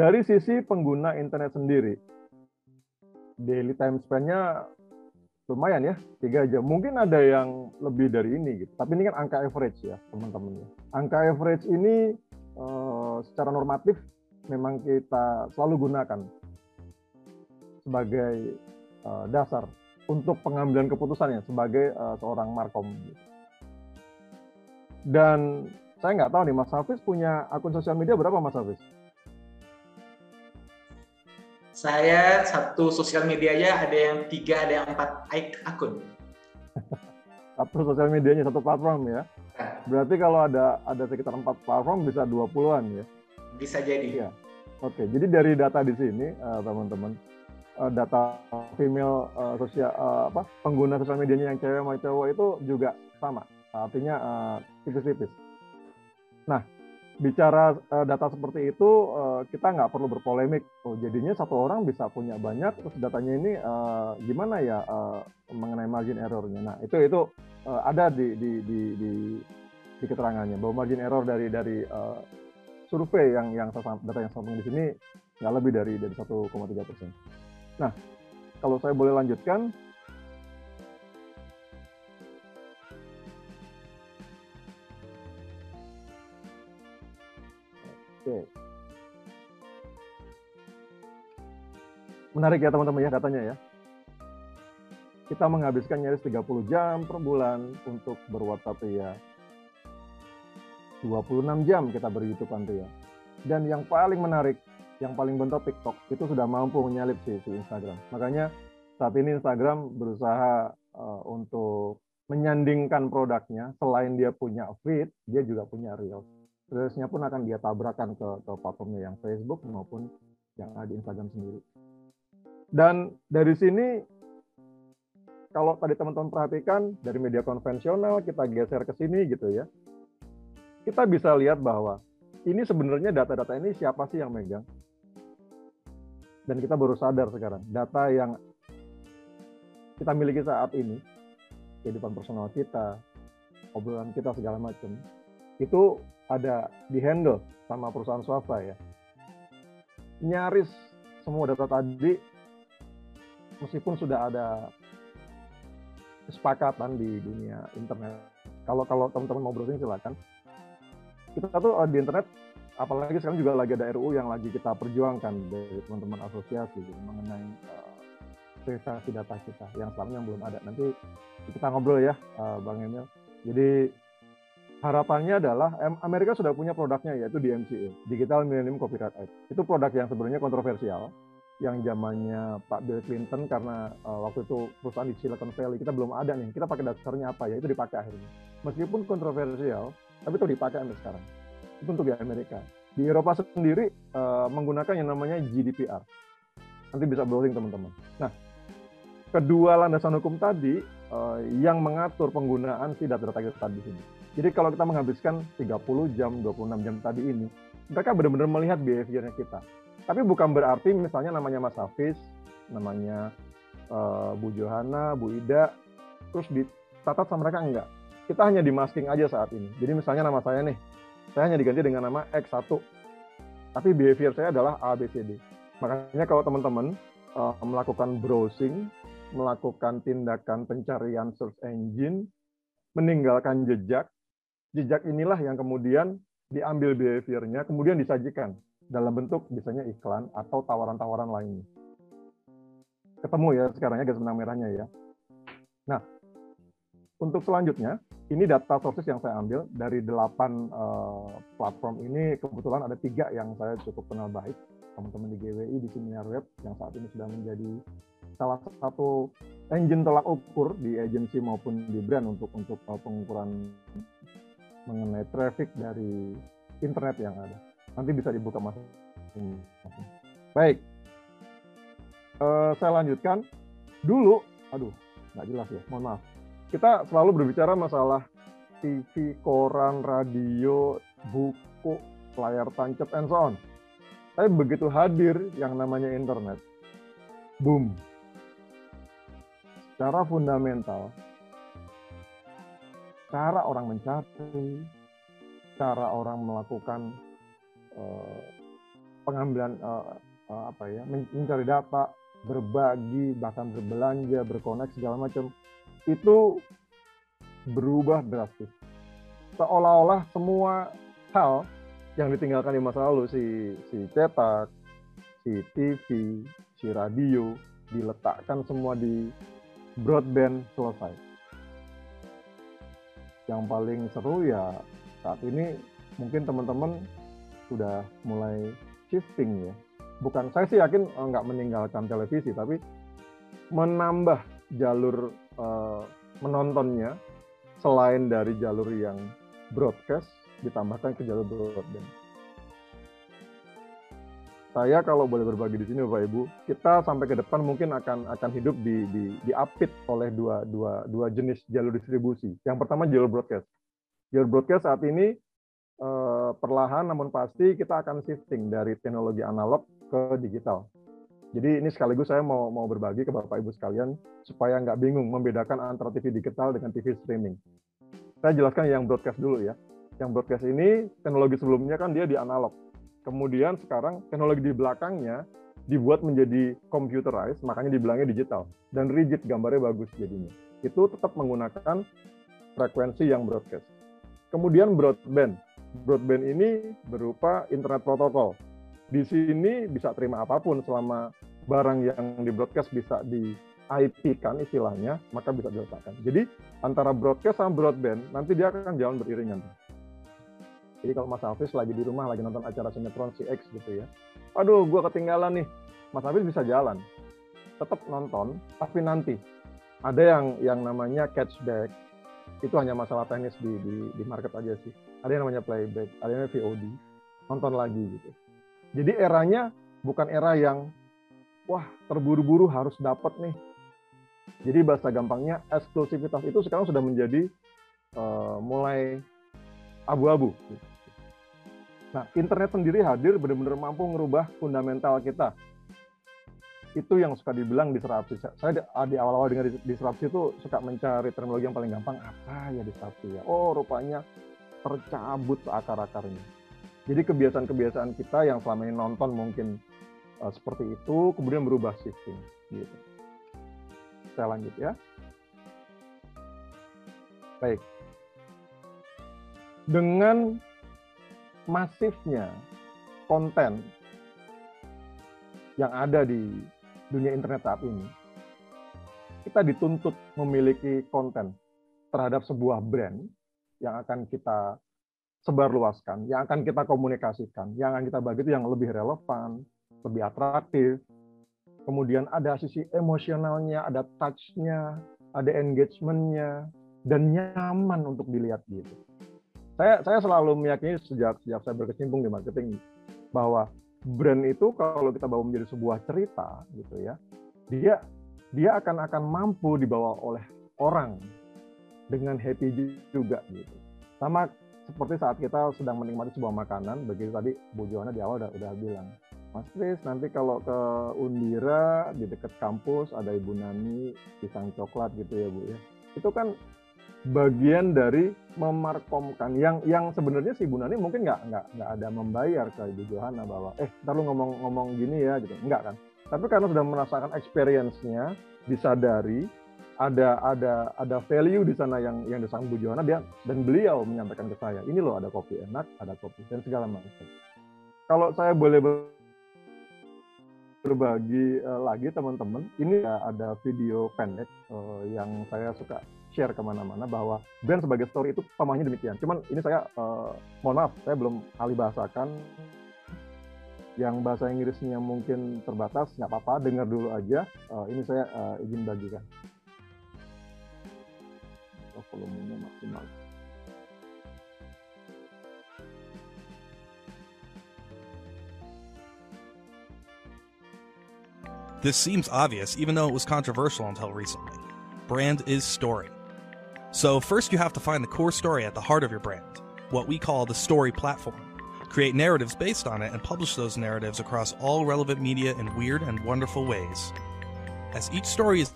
dari sisi pengguna internet sendiri, daily time spend-nya lumayan ya, tiga jam. Mungkin ada yang lebih dari ini gitu. Tapi ini kan angka average ya, teman-teman. Angka average ini uh, secara normatif memang kita selalu gunakan sebagai uh, dasar untuk pengambilan keputusannya sebagai uh, seorang markom. Dan saya nggak tahu nih, Mas Hafiz punya akun sosial media berapa, Mas Hafiz? Saya satu sosial medianya ada yang tiga, ada yang empat akun. satu sosial medianya satu platform ya. Nah. Berarti kalau ada ada sekitar empat platform bisa dua puluhan ya. Bisa jadi. Ya. Oke, jadi dari data di sini uh, teman-teman uh, data female uh, sosial uh, apa pengguna sosial medianya yang cewek sama cowok itu juga sama. Artinya tipis-tipis. Uh, nah, bicara uh, data seperti itu uh, kita nggak perlu berpolemik. Oh, jadinya satu orang bisa punya banyak, terus datanya ini uh, gimana ya uh, mengenai margin errornya. Nah itu itu uh, ada di, di di di di keterangannya bahwa margin error dari dari uh, survei yang yang data yang saya di sini nggak lebih dari dari 1,3 persen. Nah kalau saya boleh lanjutkan Oke. Menarik ya teman-teman ya datanya ya. Kita menghabiskan nyaris 30 jam per bulan untuk berwhatsapp ya. 26 jam kita ber-YouTube ya. Dan yang paling menarik, yang paling bentuk TikTok itu sudah mampu menyalip si, si Instagram. Makanya saat ini Instagram berusaha uh, untuk menyandingkan produknya selain dia punya feed, dia juga punya reels Reelsnya pun akan dia tabrakan ke, ke platformnya yang Facebook maupun yang ada di Instagram sendiri. Dan dari sini, kalau tadi teman-teman perhatikan, dari media konvensional kita geser ke sini gitu ya, kita bisa lihat bahwa ini sebenarnya data-data ini siapa sih yang megang? Dan kita baru sadar sekarang, data yang kita miliki saat ini, kehidupan personal kita, obrolan kita segala macam, itu ada di handle sama perusahaan swasta ya. Nyaris semua data tadi meskipun sudah ada kesepakatan di dunia internet. Kalau kalau teman-teman mau browsing silakan. Kita tuh di internet apalagi sekarang juga lagi ada RUU yang lagi kita perjuangkan dari teman-teman asosiasi gitu, mengenai uh, privasi data kita yang selama yang belum ada. Nanti kita ngobrol ya, uh, Bang Emil. Jadi harapannya adalah Amerika sudah punya produknya yaitu DMCA, Digital Millennium Copyright Act. Itu produk yang sebenarnya kontroversial, yang zamannya Pak Bill Clinton karena uh, waktu itu perusahaan di Silicon Valley kita belum ada nih, kita pakai dasarnya apa ya itu dipakai akhirnya. Meskipun kontroversial, tapi itu dipakai sampai sekarang. Itu untuk di Amerika. Di Eropa sendiri uh, menggunakan yang namanya GDPR. Nanti bisa browsing teman-teman. Nah, kedua landasan hukum tadi uh, yang mengatur penggunaan si data-data kita tadi sini jadi kalau kita menghabiskan 30 jam, 26 jam tadi ini, mereka benar-benar melihat behaviornya kita. Tapi bukan berarti misalnya namanya Mas Hafiz, namanya uh, Bu Johana, Bu Ida, terus dicatat sama mereka enggak. Kita hanya di masking aja saat ini. Jadi misalnya nama saya nih, saya hanya diganti dengan nama X1. Tapi behavior saya adalah A, B, C, D. Makanya kalau teman-teman uh, melakukan browsing, melakukan tindakan pencarian search engine, meninggalkan jejak, jejak inilah yang kemudian diambil behaviornya, kemudian disajikan dalam bentuk misalnya iklan atau tawaran-tawaran lainnya. Ketemu ya sekarang ya garis benang merahnya ya. Nah, untuk selanjutnya, ini data sources yang saya ambil dari delapan uh, platform ini kebetulan ada tiga yang saya cukup kenal baik teman-teman di GWI di Siniar Web yang saat ini sudah menjadi salah satu engine tolak ukur di agensi maupun di brand untuk untuk uh, pengukuran mengenai traffic dari internet yang ada. Nanti bisa dibuka masing Baik, uh, saya lanjutkan. Dulu, aduh, nggak jelas ya, mohon maaf. Kita selalu berbicara masalah TV, koran, radio, buku, layar tancap, and so on. Tapi begitu hadir yang namanya internet, boom, secara fundamental, cara orang mencari, cara orang melakukan uh, pengambilan uh, uh, apa ya mencari data berbagi bahkan berbelanja berkoneksi segala macam itu berubah drastis. Seolah-olah semua hal yang ditinggalkan di masa lalu si si cetak si TV si radio diletakkan semua di broadband selesai yang paling seru ya saat ini mungkin teman-teman sudah mulai shifting ya bukan saya sih yakin eh, nggak meninggalkan televisi tapi menambah jalur uh, menontonnya selain dari jalur yang broadcast ditambahkan ke jalur broadband. Saya kalau boleh berbagi di sini Bapak Ibu, kita sampai ke depan mungkin akan akan hidup di di diapit oleh dua dua dua jenis jalur distribusi. Yang pertama jalur broadcast. Jalur broadcast saat ini eh, perlahan namun pasti kita akan shifting dari teknologi analog ke digital. Jadi ini sekaligus saya mau mau berbagi ke Bapak Ibu sekalian supaya nggak bingung membedakan antara TV digital dengan TV streaming. Saya jelaskan yang broadcast dulu ya. Yang broadcast ini teknologi sebelumnya kan dia di analog. Kemudian sekarang teknologi di belakangnya dibuat menjadi computerized, makanya dibilangnya digital dan rigid gambarnya bagus jadinya. Itu tetap menggunakan frekuensi yang broadcast. Kemudian broadband. Broadband ini berupa internet protokol di sini bisa terima apa pun selama barang yang di broadcast bisa di IP kan istilahnya, maka bisa diletakkan. Jadi antara broadcast sama broadband nanti dia akan jalan beriringan. Jadi kalau Mas Hafiz lagi di rumah lagi nonton acara sinetron CX gitu ya, aduh gue ketinggalan nih, Mas Hafiz bisa jalan, tetap nonton, tapi nanti ada yang yang namanya catchback, itu hanya masalah teknis di, di, di market aja sih. Ada yang namanya playback, ada yang namanya VOD, nonton lagi gitu. Jadi eranya bukan era yang wah terburu-buru harus dapat nih. Jadi bahasa gampangnya eksklusivitas itu sekarang sudah menjadi uh, mulai abu-abu. Nah, internet sendiri hadir benar-benar mampu merubah fundamental kita. Itu yang suka dibilang disrupsi. Saya di awal-awal dengar disrupsi itu suka mencari terminologi yang paling gampang. Apa ya disrupsi ya? Oh, rupanya tercabut seakar-akarnya jadi kebiasaan-kebiasaan kita yang selama ini nonton mungkin uh, seperti itu, kemudian berubah shifting. Gitu. Saya lanjut ya. Baik. Dengan masifnya konten yang ada di dunia internet saat ini, kita dituntut memiliki konten terhadap sebuah brand yang akan kita sebarluaskan, yang akan kita komunikasikan, yang akan kita bagi itu yang lebih relevan, lebih atraktif. Kemudian ada sisi emosionalnya, ada touch-nya, ada engagement-nya, dan nyaman untuk dilihat gitu. Saya saya selalu meyakini sejak sejak saya berkecimpung di marketing bahwa brand itu kalau kita bawa menjadi sebuah cerita gitu ya, dia dia akan akan mampu dibawa oleh orang dengan happy juga gitu. Sama seperti saat kita sedang menikmati sebuah makanan, begitu tadi Bu Johanna di awal udah, udah bilang, Mas Kris, nanti kalau ke Undira di dekat kampus ada Ibu Nani pisang coklat gitu ya Bu ya. Itu kan bagian dari memarkomkan. Yang yang sebenarnya si Ibu Nani mungkin nggak nggak nggak ada membayar ke Ibu Johanna bahwa eh ntar lu ngomong-ngomong gini ya gitu. Enggak kan. Tapi karena sudah merasakan experience-nya disadari ada ada ada value di sana yang yang disambung Bu Johanna dia dan beliau menyampaikan ke saya ini loh ada kopi enak ada kopi dan segala macam. Kalau saya boleh berbagi uh, lagi teman-teman ini ada video pendek uh, yang saya suka share ke mana-mana bahwa brand sebagai story itu pamahnya demikian cuman ini saya uh, mohon maaf saya belum ahli bahasakan yang bahasa Inggrisnya mungkin terbatas nggak apa-apa dengar dulu aja uh, ini saya uh, izin bagikan volumenya maksimal. This seems obvious, even though it was controversial until recently. Brand is story. So, first you have to find the core story at the heart of your brand, what we call the story platform. Create narratives based on it and publish those narratives across all relevant media in weird and wonderful ways. As each story is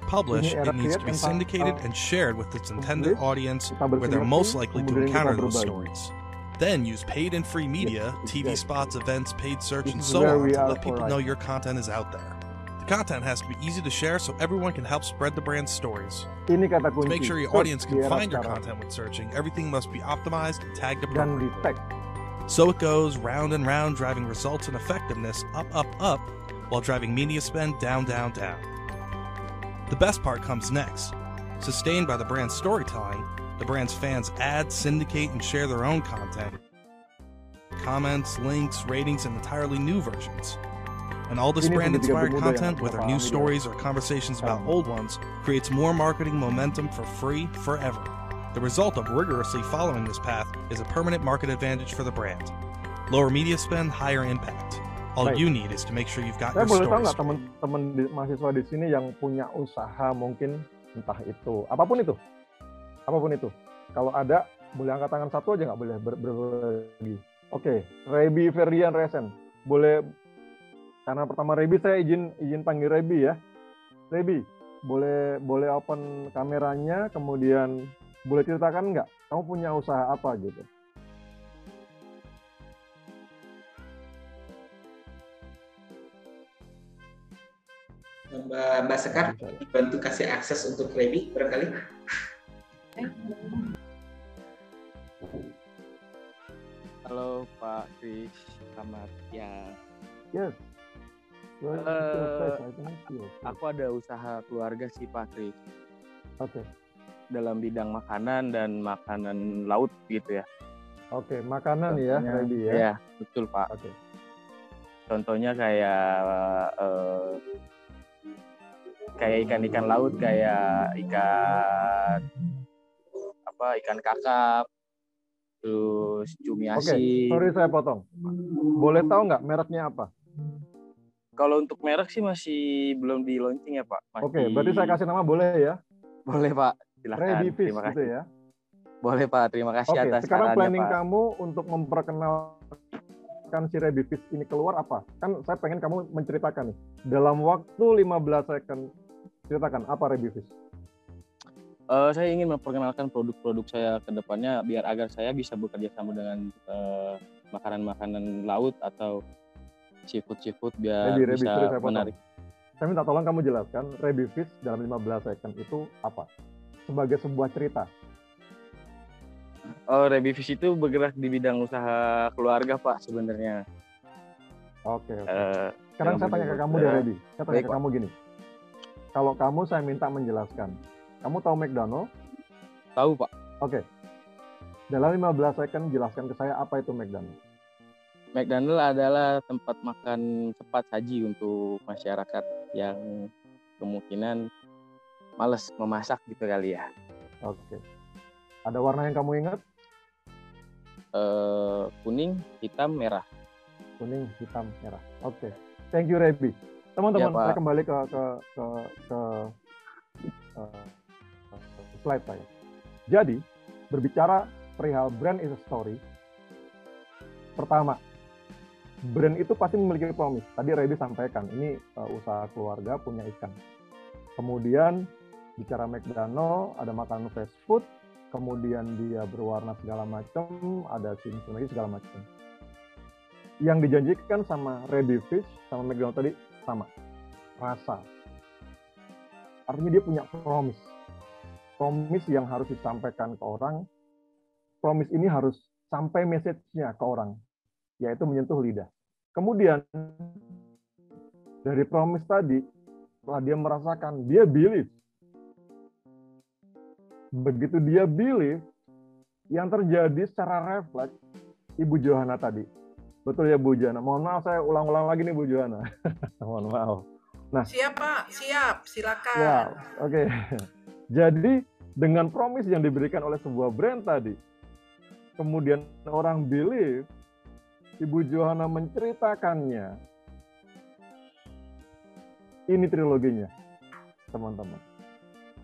published, it needs to be syndicated and shared with its intended audience where they're most likely to encounter those stories. Then use paid and free media, TV spots, events, paid search, and so on to let people know your content is out there. Content has to be easy to share so everyone can help spread the brand's stories. To make sure your audience can find your content when searching, everything must be optimized and tagged appropriately. So it goes round and round, driving results and effectiveness up, up, up, while driving media spend down, down, down. The best part comes next. Sustained by the brand's storytelling, the brand's fans add, syndicate, and share their own content. Comments, links, ratings, and entirely new versions. And all this brand inspired content, whether new stories or conversations about Sama. old ones, creates more marketing momentum for free forever. The result of rigorously following this path is a permanent market advantage for the brand. Lower media spend, higher impact. All you need is to make sure you've got Saya your boleh stories. nggak teman-teman mahasiswa di sini yang punya usaha mungkin entah itu apa pun itu, apa pun itu. Kalau ada boleh angkat tangan satu aja nggak boleh ber, berbagi. Oke, Rebi Ferdian Resen, boleh karena pertama Rebi saya izin izin panggil Rebi ya. Rebi, boleh boleh open kameranya, kemudian boleh ceritakan nggak kamu punya usaha apa gitu? Mbak, Mbak Sekar bantu kasih akses untuk Rebi barangkali. Halo Pak Kris, selamat siang. Yes. You. Aku ada usaha keluarga sih Pak Kris Oke. dalam bidang makanan dan makanan laut gitu ya. Oke, makanan ya, ready ya. Iya, betul Pak. Oke. Contohnya kayak eh, kayak ikan-ikan laut kayak ikan apa ikan kakap, terus cumi Oke, asin. sorry saya potong. Boleh tahu nggak mereknya apa? Kalau untuk merek sih masih belum di launching ya Pak. Masih... Oke, berarti saya kasih nama boleh ya? Boleh Pak, silakan. Ready Terima kasih. gitu ya. Boleh Pak, terima kasih Oke, atas sekarang planning Pak. kamu untuk memperkenalkan si Ready Fish ini keluar apa? Kan saya pengen kamu menceritakan nih. Dalam waktu 15 second, ceritakan apa Ready Fish? Eh, saya ingin memperkenalkan produk-produk saya ke depannya biar agar saya bisa bekerja sama dengan eh, makanan-makanan laut atau seafood-seafood biar Ready, bisa potong. menarik. Saya minta tolong kamu jelaskan Ready Fish dalam 15 second itu apa? Sebagai sebuah cerita. Oh, Rebi Fish itu bergerak di bidang usaha keluarga Pak sebenarnya. Oke, oke. Eh, Sekarang saya tanya ke kamu usaha. deh, Ready. Saya tanya Baik, ke kamu gini. Kalau kamu saya minta menjelaskan. Kamu tahu McDonald? Tahu Pak, Oke. Dalam 15 second jelaskan ke saya apa itu McDonald. McDonald adalah tempat makan cepat saji untuk masyarakat yang kemungkinan males memasak gitu kali ya. Oke. Ada warna yang kamu ingat? Eh, kuning, hitam, merah. Kuning, hitam, merah. Oke. Thank you, Rebi. Teman-teman, Ya, Pak. saya kembali ke ke ke, ke eh, slide saya. Jadi, berbicara perihal brand is a story. Pertama, brand itu pasti memiliki promise. Tadi Rebi sampaikan, ini eh, usaha keluarga punya ikan. Kemudian bicara McDonald, ada makanan fast food, kemudian dia berwarna segala macam, ada lagi segala macam. Yang dijanjikan sama Ready Fish sama McDonald tadi sama, rasa. Artinya dia punya promise. Promise yang harus disampaikan ke orang. Promise ini harus sampai message-nya ke orang, yaitu menyentuh lidah. Kemudian dari promise tadi, setelah dia merasakan, dia believe. Begitu dia believe, yang terjadi secara refleks, Ibu Johanna tadi. Betul ya Bu Johanna? Mohon maaf saya ulang-ulang lagi nih Bu Johanna. Mohon maaf. Siap Pak, siap, silakan. Ya, oke. Jadi dengan promise yang diberikan oleh sebuah brand tadi, kemudian orang believe, Ibu Johanna menceritakannya. Ini triloginya, teman-teman.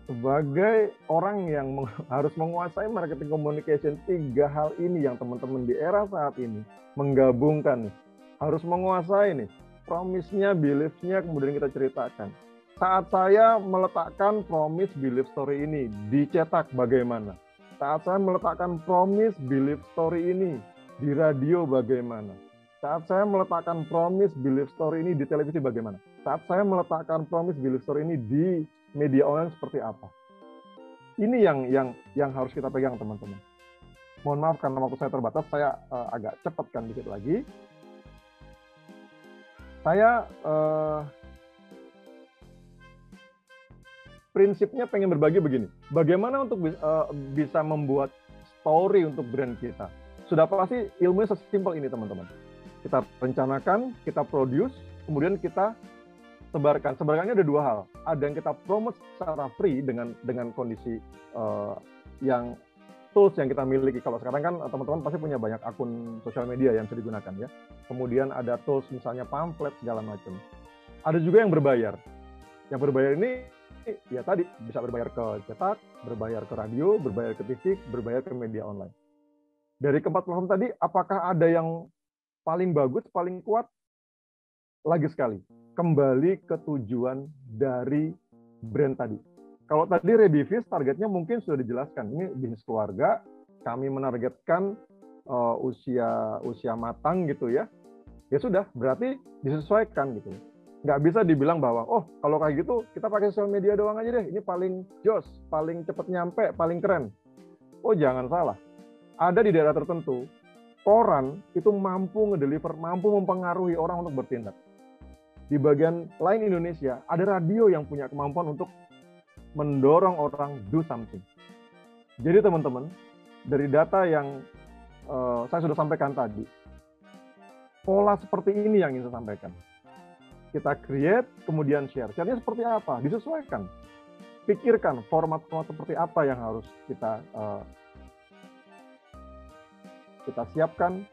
Sebagai orang yang meng- harus menguasai marketing communication, tiga hal ini yang teman-teman di era saat ini menggabungkan nih. Harus menguasai nih. Promise-nya, belief-nya, kemudian kita ceritakan saat saya meletakkan promise belief story ini dicetak bagaimana? Saat saya meletakkan promise belief story ini di radio bagaimana? Saat saya meletakkan promise belief story ini di televisi bagaimana? Saat saya meletakkan promise belief story ini di media online seperti apa? Ini yang yang yang harus kita pegang teman-teman. Mohon maaf karena waktu saya terbatas, saya uh, agak cepatkan dikit lagi. Saya uh, prinsipnya pengen berbagi begini. Bagaimana untuk uh, bisa membuat story untuk brand kita? Sudah pasti ilmunya sesimpel ini teman-teman kita rencanakan, kita produce, kemudian kita sebarkan. Sebarkannya ada dua hal. Ada yang kita promote secara free dengan dengan kondisi uh, yang tools yang kita miliki. Kalau sekarang kan teman-teman pasti punya banyak akun sosial media yang bisa digunakan ya. Kemudian ada tools misalnya pamflet segala macam. Ada juga yang berbayar. Yang berbayar ini ya tadi bisa berbayar ke cetak, berbayar ke radio, berbayar ke TV, berbayar ke media online. Dari keempat platform tadi, apakah ada yang paling bagus, paling kuat, lagi sekali, kembali ke tujuan dari brand tadi. Kalau tadi Redivis targetnya mungkin sudah dijelaskan, ini bisnis keluarga, kami menargetkan uh, usia usia matang gitu ya. Ya sudah, berarti disesuaikan gitu. Nggak bisa dibilang bahwa, oh kalau kayak gitu kita pakai sosial media doang aja deh, ini paling jos, paling cepat nyampe, paling keren. Oh jangan salah, ada di daerah tertentu koran itu mampu ngedeliver, mampu mempengaruhi orang untuk bertindak. Di bagian lain Indonesia, ada radio yang punya kemampuan untuk mendorong orang do something. Jadi teman-teman, dari data yang uh, saya sudah sampaikan tadi, pola seperti ini yang ingin saya sampaikan. Kita create, kemudian share. Share-nya seperti apa? Disesuaikan. Pikirkan format-format seperti apa yang harus kita uh, kita siapkan,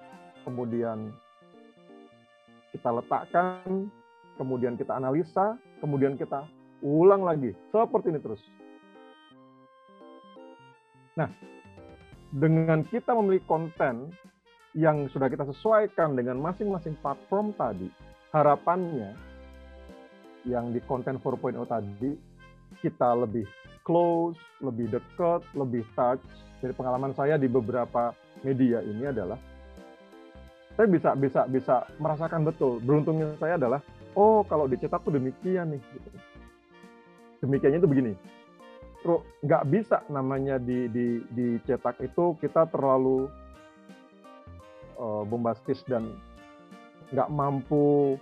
kemudian kita letakkan, kemudian kita analisa, kemudian kita ulang lagi. Seperti ini terus. Nah, dengan kita memiliki konten yang sudah kita sesuaikan dengan masing-masing platform tadi, harapannya yang di konten 4.0 tadi, kita lebih close, lebih dekat, lebih touch. Dari pengalaman saya di beberapa media ini adalah saya bisa bisa bisa merasakan betul beruntungnya saya adalah oh kalau dicetak tuh demikian nih gitu. demikiannya itu begini nggak bisa namanya di di dicetak itu kita terlalu uh, bombastis dan nggak mampu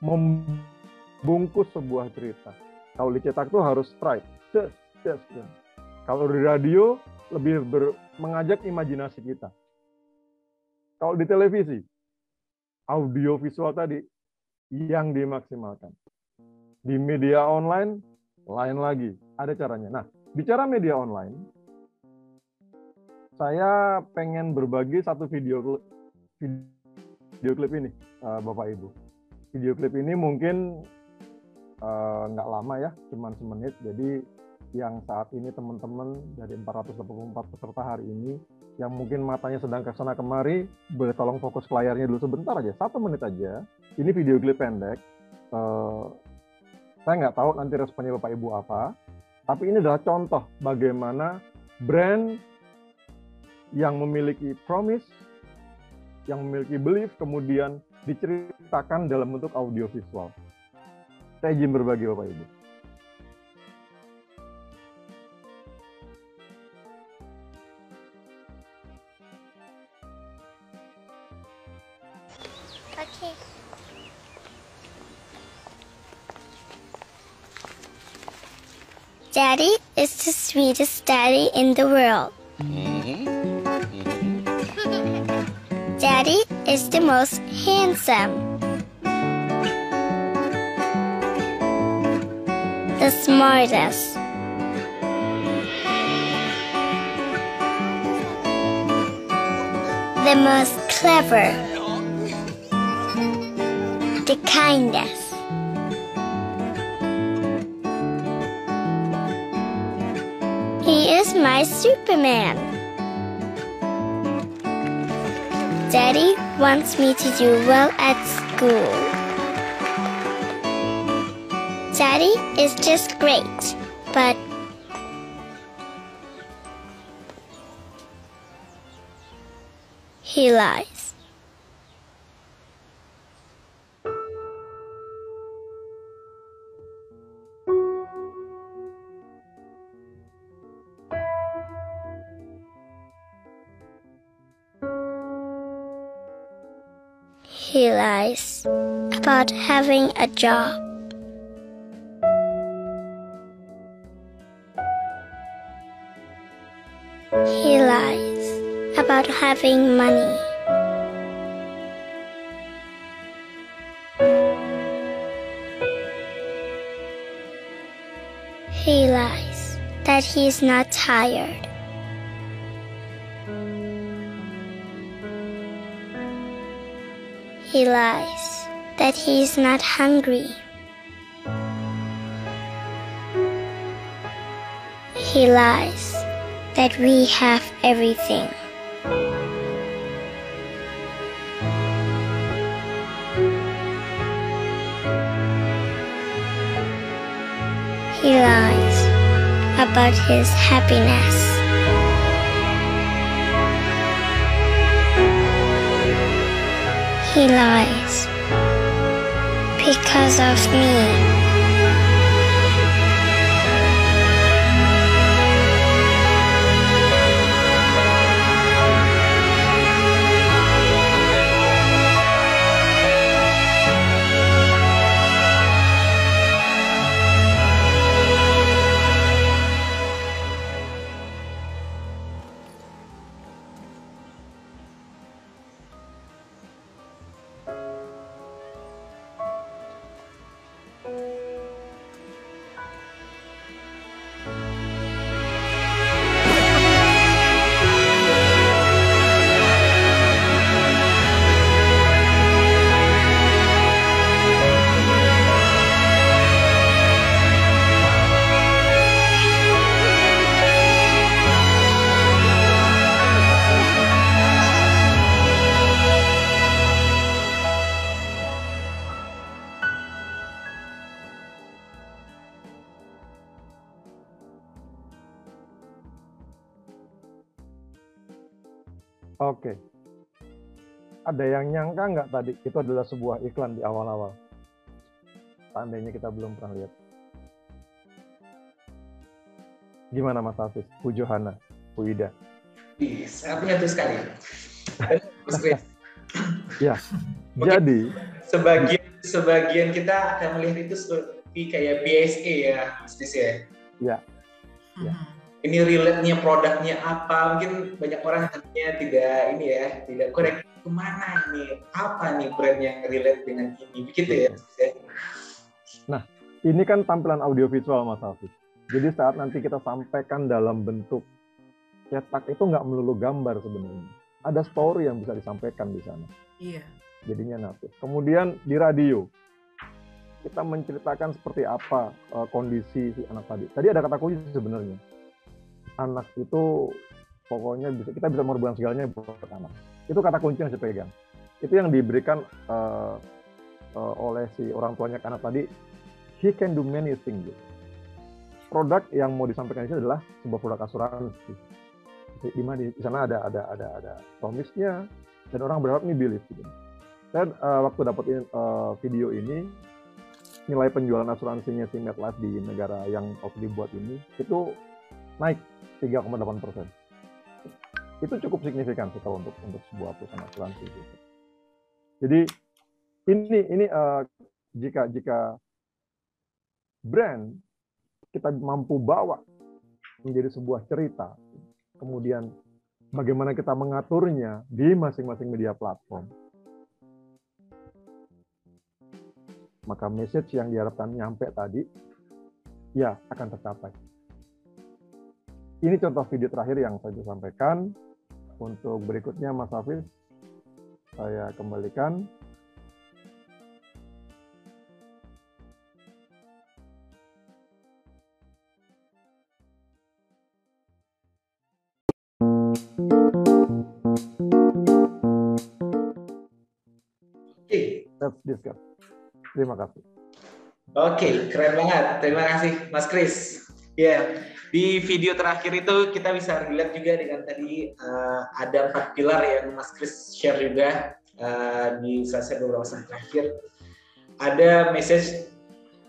membungkus sebuah cerita kalau dicetak tuh harus strike just just, just. kalau di radio lebih ber, mengajak imajinasi kita kalau di televisi, audio visual tadi yang dimaksimalkan. Di media online, lain lagi. Ada caranya. Nah, bicara media online, saya pengen berbagi satu video video klip ini, uh, Bapak Ibu. Video klip ini mungkin uh, nggak lama ya, cuma semenit. Jadi yang saat ini teman-teman dari 484 peserta hari ini yang mungkin matanya sedang ke sana kemari, boleh tolong fokus ke layarnya dulu sebentar aja, satu menit aja. Ini video klip pendek. Uh, saya nggak tahu nanti responnya Bapak Ibu apa, tapi ini adalah contoh bagaimana brand yang memiliki promise, yang memiliki belief, kemudian diceritakan dalam bentuk audio visual. Saya izin berbagi Bapak Ibu. Daddy is the sweetest daddy in the world. Mm-hmm. Daddy is the most handsome. The smartest. The most clever. The kindest. He is my Superman. Daddy wants me to do well at school. Daddy is just great, but he lies. He lies about having a job. Lies about having money. He lies that he's not tired. He lies that he's not hungry. He lies that we have everything. He lies about his happiness. He lies because of me. Oke. Ada yang nyangka nggak tadi itu adalah sebuah iklan di awal-awal? Seandainya kita belum pernah lihat. Gimana Mas Hafiz? Bu Johana, Bu Ida? Sangat menyatu sekali. Ya. Jadi, sebagian sebagian kita akan melihat itu seperti kayak BSA ya, Mas ya. Ya. Ya. Ini relate-nya produknya apa? Mungkin banyak orang hanya tidak ini ya, tidak korek ke mana ini? Apa nih brand yang relate dengan ini? Begitu ya. Ya? ini kan tampilan audiovisual Mas Hafiz. Jadi saat nanti kita sampaikan dalam bentuk cetak itu nggak melulu gambar sebenarnya. Ada story yang bisa disampaikan di sana. Iya. jadinya natif. Kemudian di radio kita menceritakan seperti apa uh, kondisi si anak tadi. Tadi ada kata kunci sebenarnya. Anak itu pokoknya bisa kita bisa mengorbankan segalanya buat anak. Itu kata kunci yang saya pegang. Itu yang diberikan uh, uh, oleh si orang tuanya ke anak tadi. He can do many things. gitu. Produk yang mau disampaikan ini adalah sebuah produk asuransi. Di, di mana di, di sana ada ada ada ada promise-nya dan orang berharap nih believe gitu. Saya uh, waktu dapetin uh, video ini nilai penjualan asuransinya si MetLife di negara yang waktu dibuat ini itu naik 3,8 persen. Itu cukup signifikan sih kalau untuk untuk sebuah perusahaan asuransi. Gitu. Jadi ini ini uh, jika jika brand kita mampu bawa menjadi sebuah cerita, kemudian bagaimana kita mengaturnya di masing-masing media platform, maka message yang diharapkan nyampe tadi ya akan tercapai. Ini contoh video terakhir yang saya bisa sampaikan. Untuk berikutnya Mas Hafiz, saya kembalikan. Oke, Let's discuss. Terima kasih. Oke, keren banget. Terima kasih, Mas Kris. Ya, di video terakhir itu kita bisa relate juga dengan tadi uh, ada empat pilar yang Mas Chris share juga uh, di selesai beberapa saat terakhir. Ada message,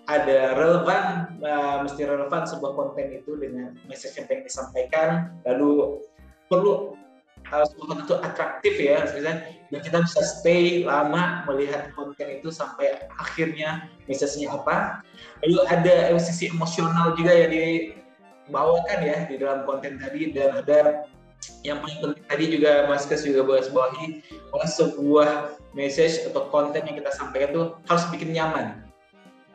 ada relevan, uh, mesti relevan sebuah konten itu dengan message yang pengen disampaikan. Lalu perlu uh, sebuah itu atraktif ya, dan kita bisa stay lama melihat konten itu sampai akhirnya message-nya apa. Lalu ada sisi emosional juga yang dibawakan ya di dalam konten tadi dan ada yang paling penting tadi juga Mas Kes juga bahas bahwa sebuah message atau konten yang kita sampaikan itu harus bikin nyaman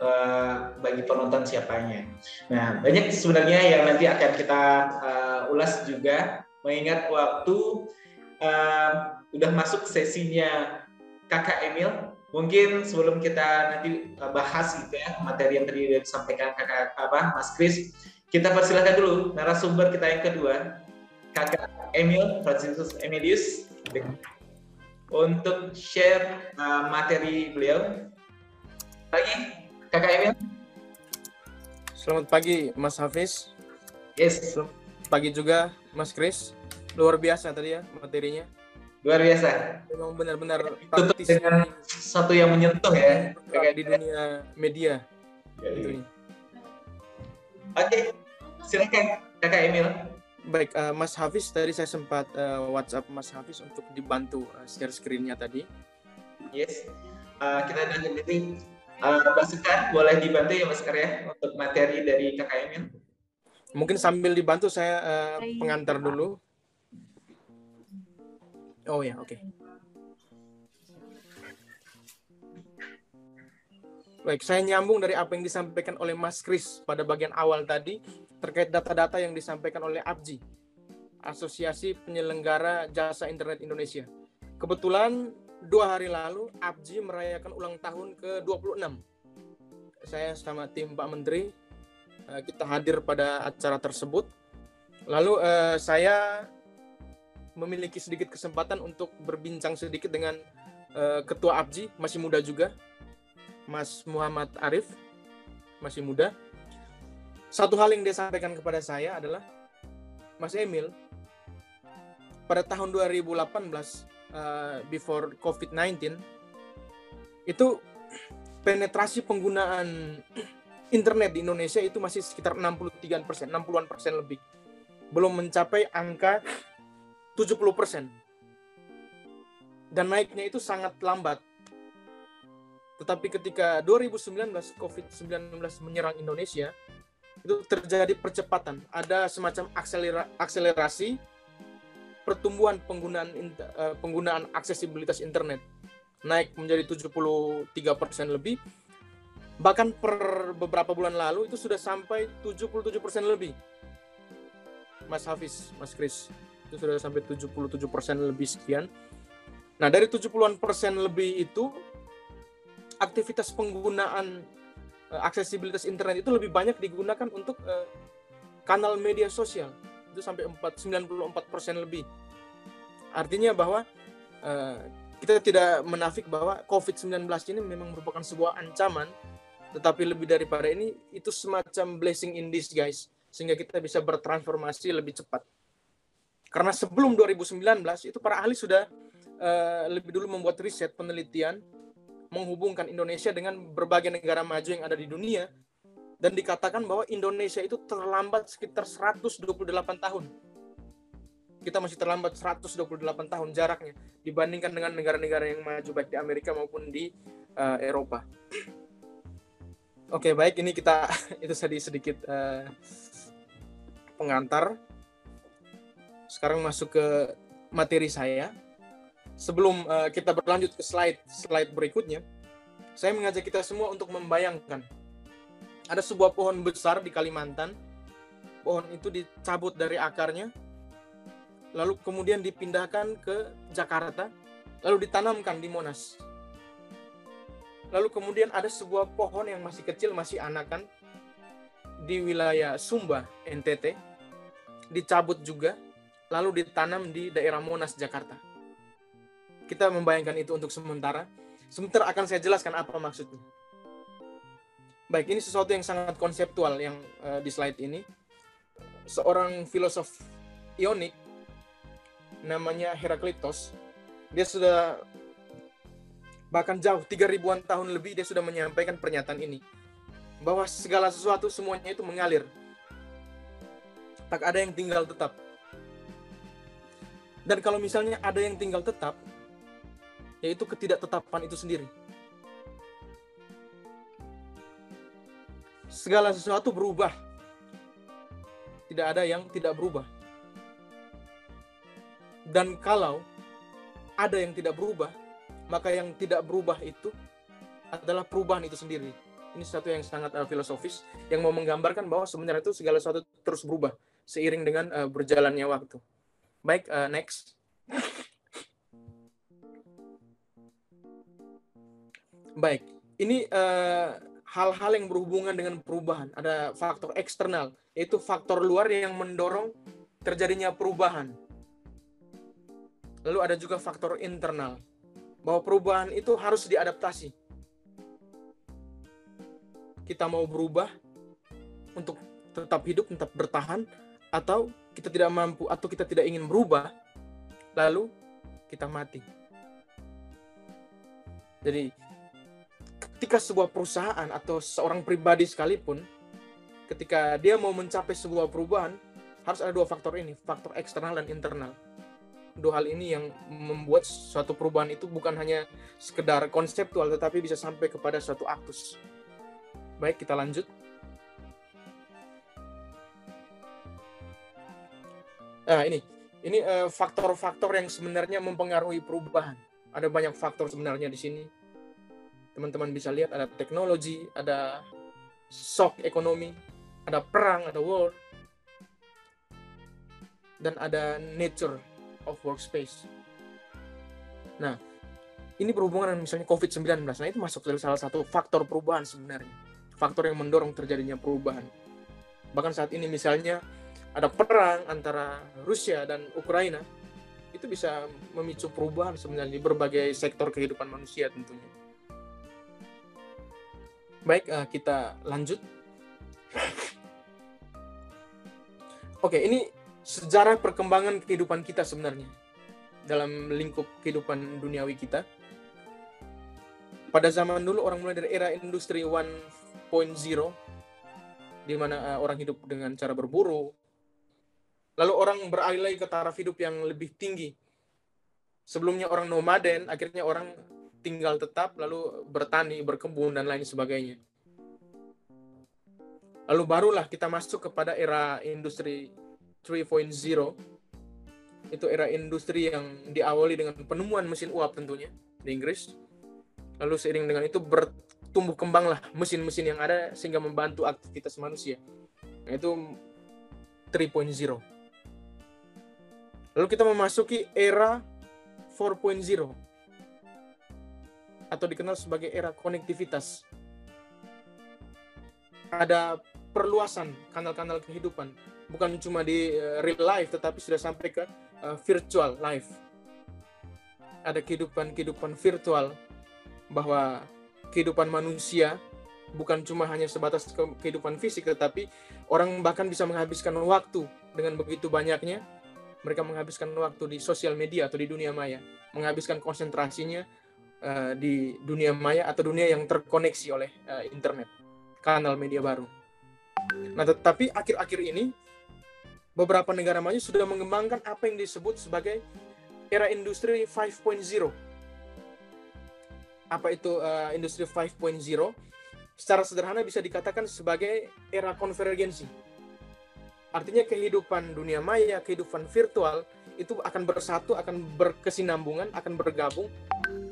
uh, bagi penonton siapanya. Nah banyak sebenarnya yang nanti akan kita uh, ulas juga mengingat waktu uh, udah masuk sesinya kakak Emil mungkin sebelum kita nanti bahas gitu ya materi yang tadi disampaikan kakak apa Mas Kris kita persilahkan dulu narasumber kita yang kedua kakak Emil Franciscus Emilius. Untuk share uh, materi beliau. Lagi kakak Emil? Selamat pagi Mas Hafiz. Yes. Selamat pagi juga Mas Kris. Luar biasa tadi ya materinya. Luar biasa. Memang benar-benar tutup dengan satu yang menyentuh ya. Kayak di dunia media. Ya, gitu. Oke silakan kakak Emil. Baik uh, Mas Hafiz tadi saya sempat uh, WhatsApp Mas Hafiz untuk dibantu uh, share screen-nya tadi. Yes. Uh, kita dan ini. Uh, Mas Sekar boleh dibantu ya Mas Sekar ya untuk materi dari kakak Emil? Mungkin sambil dibantu saya uh, pengantar dulu. Oh ya, oke. Okay. Baik, saya nyambung dari apa yang disampaikan oleh Mas Kris pada bagian awal tadi terkait data-data yang disampaikan oleh APJI, Asosiasi Penyelenggara Jasa Internet Indonesia. Kebetulan dua hari lalu APJI merayakan ulang tahun ke-26. Saya sama tim Pak Menteri, eh, kita hadir pada acara tersebut. Lalu eh, saya memiliki sedikit kesempatan untuk berbincang sedikit dengan uh, Ketua APJI, masih muda juga, Mas Muhammad Arif, masih muda. Satu hal yang dia sampaikan kepada saya adalah, Mas Emil, pada tahun 2018, uh, eh, before COVID-19, itu penetrasi penggunaan internet di Indonesia itu masih sekitar 63 persen, 60-an persen lebih. Belum mencapai angka 70%. Dan naiknya itu sangat lambat. Tetapi ketika 2019 COVID-19 menyerang Indonesia, itu terjadi percepatan. Ada semacam akselera akselerasi pertumbuhan penggunaan uh, penggunaan aksesibilitas internet naik menjadi 73% lebih. Bahkan per beberapa bulan lalu itu sudah sampai 77% lebih. Mas Hafiz, Mas Kris itu sudah sampai 77% lebih sekian. Nah, dari 70-an persen lebih itu aktivitas penggunaan uh, aksesibilitas internet itu lebih banyak digunakan untuk uh, kanal media sosial. Itu sampai 4 94 persen lebih. Artinya bahwa uh, kita tidak menafik bahwa COVID-19 ini memang merupakan sebuah ancaman, tetapi lebih daripada ini itu semacam blessing in disguise sehingga kita bisa bertransformasi lebih cepat. Karena sebelum 2019 itu para ahli sudah uh, lebih dulu membuat riset penelitian menghubungkan Indonesia dengan berbagai negara maju yang ada di dunia dan dikatakan bahwa Indonesia itu terlambat sekitar 128 tahun. Kita masih terlambat 128 tahun jaraknya dibandingkan dengan negara-negara yang maju baik di Amerika maupun di uh, Eropa. Oke, baik ini kita itu tadi sedikit uh, pengantar sekarang masuk ke materi saya. Sebelum uh, kita berlanjut ke slide slide berikutnya, saya mengajak kita semua untuk membayangkan ada sebuah pohon besar di Kalimantan. Pohon itu dicabut dari akarnya, lalu kemudian dipindahkan ke Jakarta, lalu ditanamkan di Monas. Lalu kemudian ada sebuah pohon yang masih kecil, masih anakan di wilayah Sumba, NTT, dicabut juga, lalu ditanam di daerah Monas, Jakarta. Kita membayangkan itu untuk sementara. Sebentar akan saya jelaskan apa maksudnya. Baik, ini sesuatu yang sangat konseptual yang uh, di slide ini. seorang filosof Ionik namanya Heraklitos. Dia sudah bahkan jauh tiga ribuan tahun lebih dia sudah menyampaikan pernyataan ini bahwa segala sesuatu semuanya itu mengalir. Tak ada yang tinggal tetap. Dan kalau misalnya ada yang tinggal tetap, yaitu ketidaktetapan itu sendiri. Segala sesuatu berubah. Tidak ada yang tidak berubah. Dan kalau ada yang tidak berubah, maka yang tidak berubah itu adalah perubahan itu sendiri. Ini satu yang sangat uh, filosofis yang mau menggambarkan bahwa sebenarnya itu segala sesuatu terus berubah seiring dengan uh, berjalannya waktu. Baik, uh, next. Baik, ini hal-hal uh, yang berhubungan dengan perubahan. Ada faktor eksternal, yaitu faktor luar yang mendorong terjadinya perubahan. Lalu ada juga faktor internal, bahwa perubahan itu harus diadaptasi. Kita mau berubah untuk tetap hidup, tetap bertahan, atau kita tidak mampu, atau kita tidak ingin berubah, lalu kita mati. Jadi, ketika sebuah perusahaan atau seorang pribadi sekalipun, ketika dia mau mencapai sebuah perubahan, harus ada dua faktor ini, faktor eksternal dan internal dua hal ini yang membuat suatu perubahan itu bukan hanya sekedar konseptual tetapi bisa sampai kepada suatu aktus. Baik, kita lanjut. Nah, ini ini eh, faktor-faktor uh, yang sebenarnya mempengaruhi perubahan. Ada banyak faktor sebenarnya di sini. Teman-teman bisa lihat ada teknologi, ada shock ekonomi, ada perang, ada war, dan ada nature of workspace. Nah, ini berhubungan dengan misalnya COVID-19. Nah, itu masuk dari salah satu faktor perubahan sebenarnya. Faktor yang mendorong terjadinya perubahan. Bahkan saat ini misalnya ada perang antara Rusia dan Ukraina, itu bisa memicu perubahan sebenarnya di berbagai sektor kehidupan manusia tentunya. Baik, eh, kita lanjut. Oke, ini sejarah perkembangan kehidupan kita sebenarnya dalam lingkup kehidupan duniawi kita. Pada zaman dulu orang mulai dari era industri 1.0 di mana uh, orang hidup dengan cara berburu. Lalu orang beralih ke taraf hidup yang lebih tinggi. Sebelumnya orang nomaden, akhirnya orang tinggal tetap lalu bertani, berkebun dan lain sebagainya. Lalu barulah kita masuk kepada era industri 3.0 itu era industri yang diawali dengan penemuan mesin uap tentunya di Inggris. Lalu seiring dengan itu bertumbuh kembanglah mesin-mesin yang ada sehingga membantu aktivitas manusia. Nah, itu 3.0. Lalu kita memasuki era 4.0 atau dikenal sebagai era konektivitas. Ada perluasan kanal-kanal kehidupan bukan cuma di uh, real life tetapi sudah sampai ke uh, virtual life. Ada kehidupan-kehidupan virtual bahwa kehidupan manusia bukan cuma hanya sebatas ke kehidupan fisik tetapi orang bahkan bisa menghabiskan waktu dengan begitu banyaknya mereka menghabiskan waktu di sosial media atau di dunia maya, menghabiskan konsentrasinya uh, di dunia maya atau dunia yang terkoneksi oleh uh, internet, kanal media baru. Nah, tetapi akhir-akhir ini beberapa negara maju sudah mengembangkan apa yang disebut sebagai era industri 5.0. Apa itu uh, industri 5.0? Secara sederhana bisa dikatakan sebagai era konvergensi. Artinya kehidupan dunia maya, kehidupan virtual itu akan bersatu, akan berkesinambungan, akan bergabung,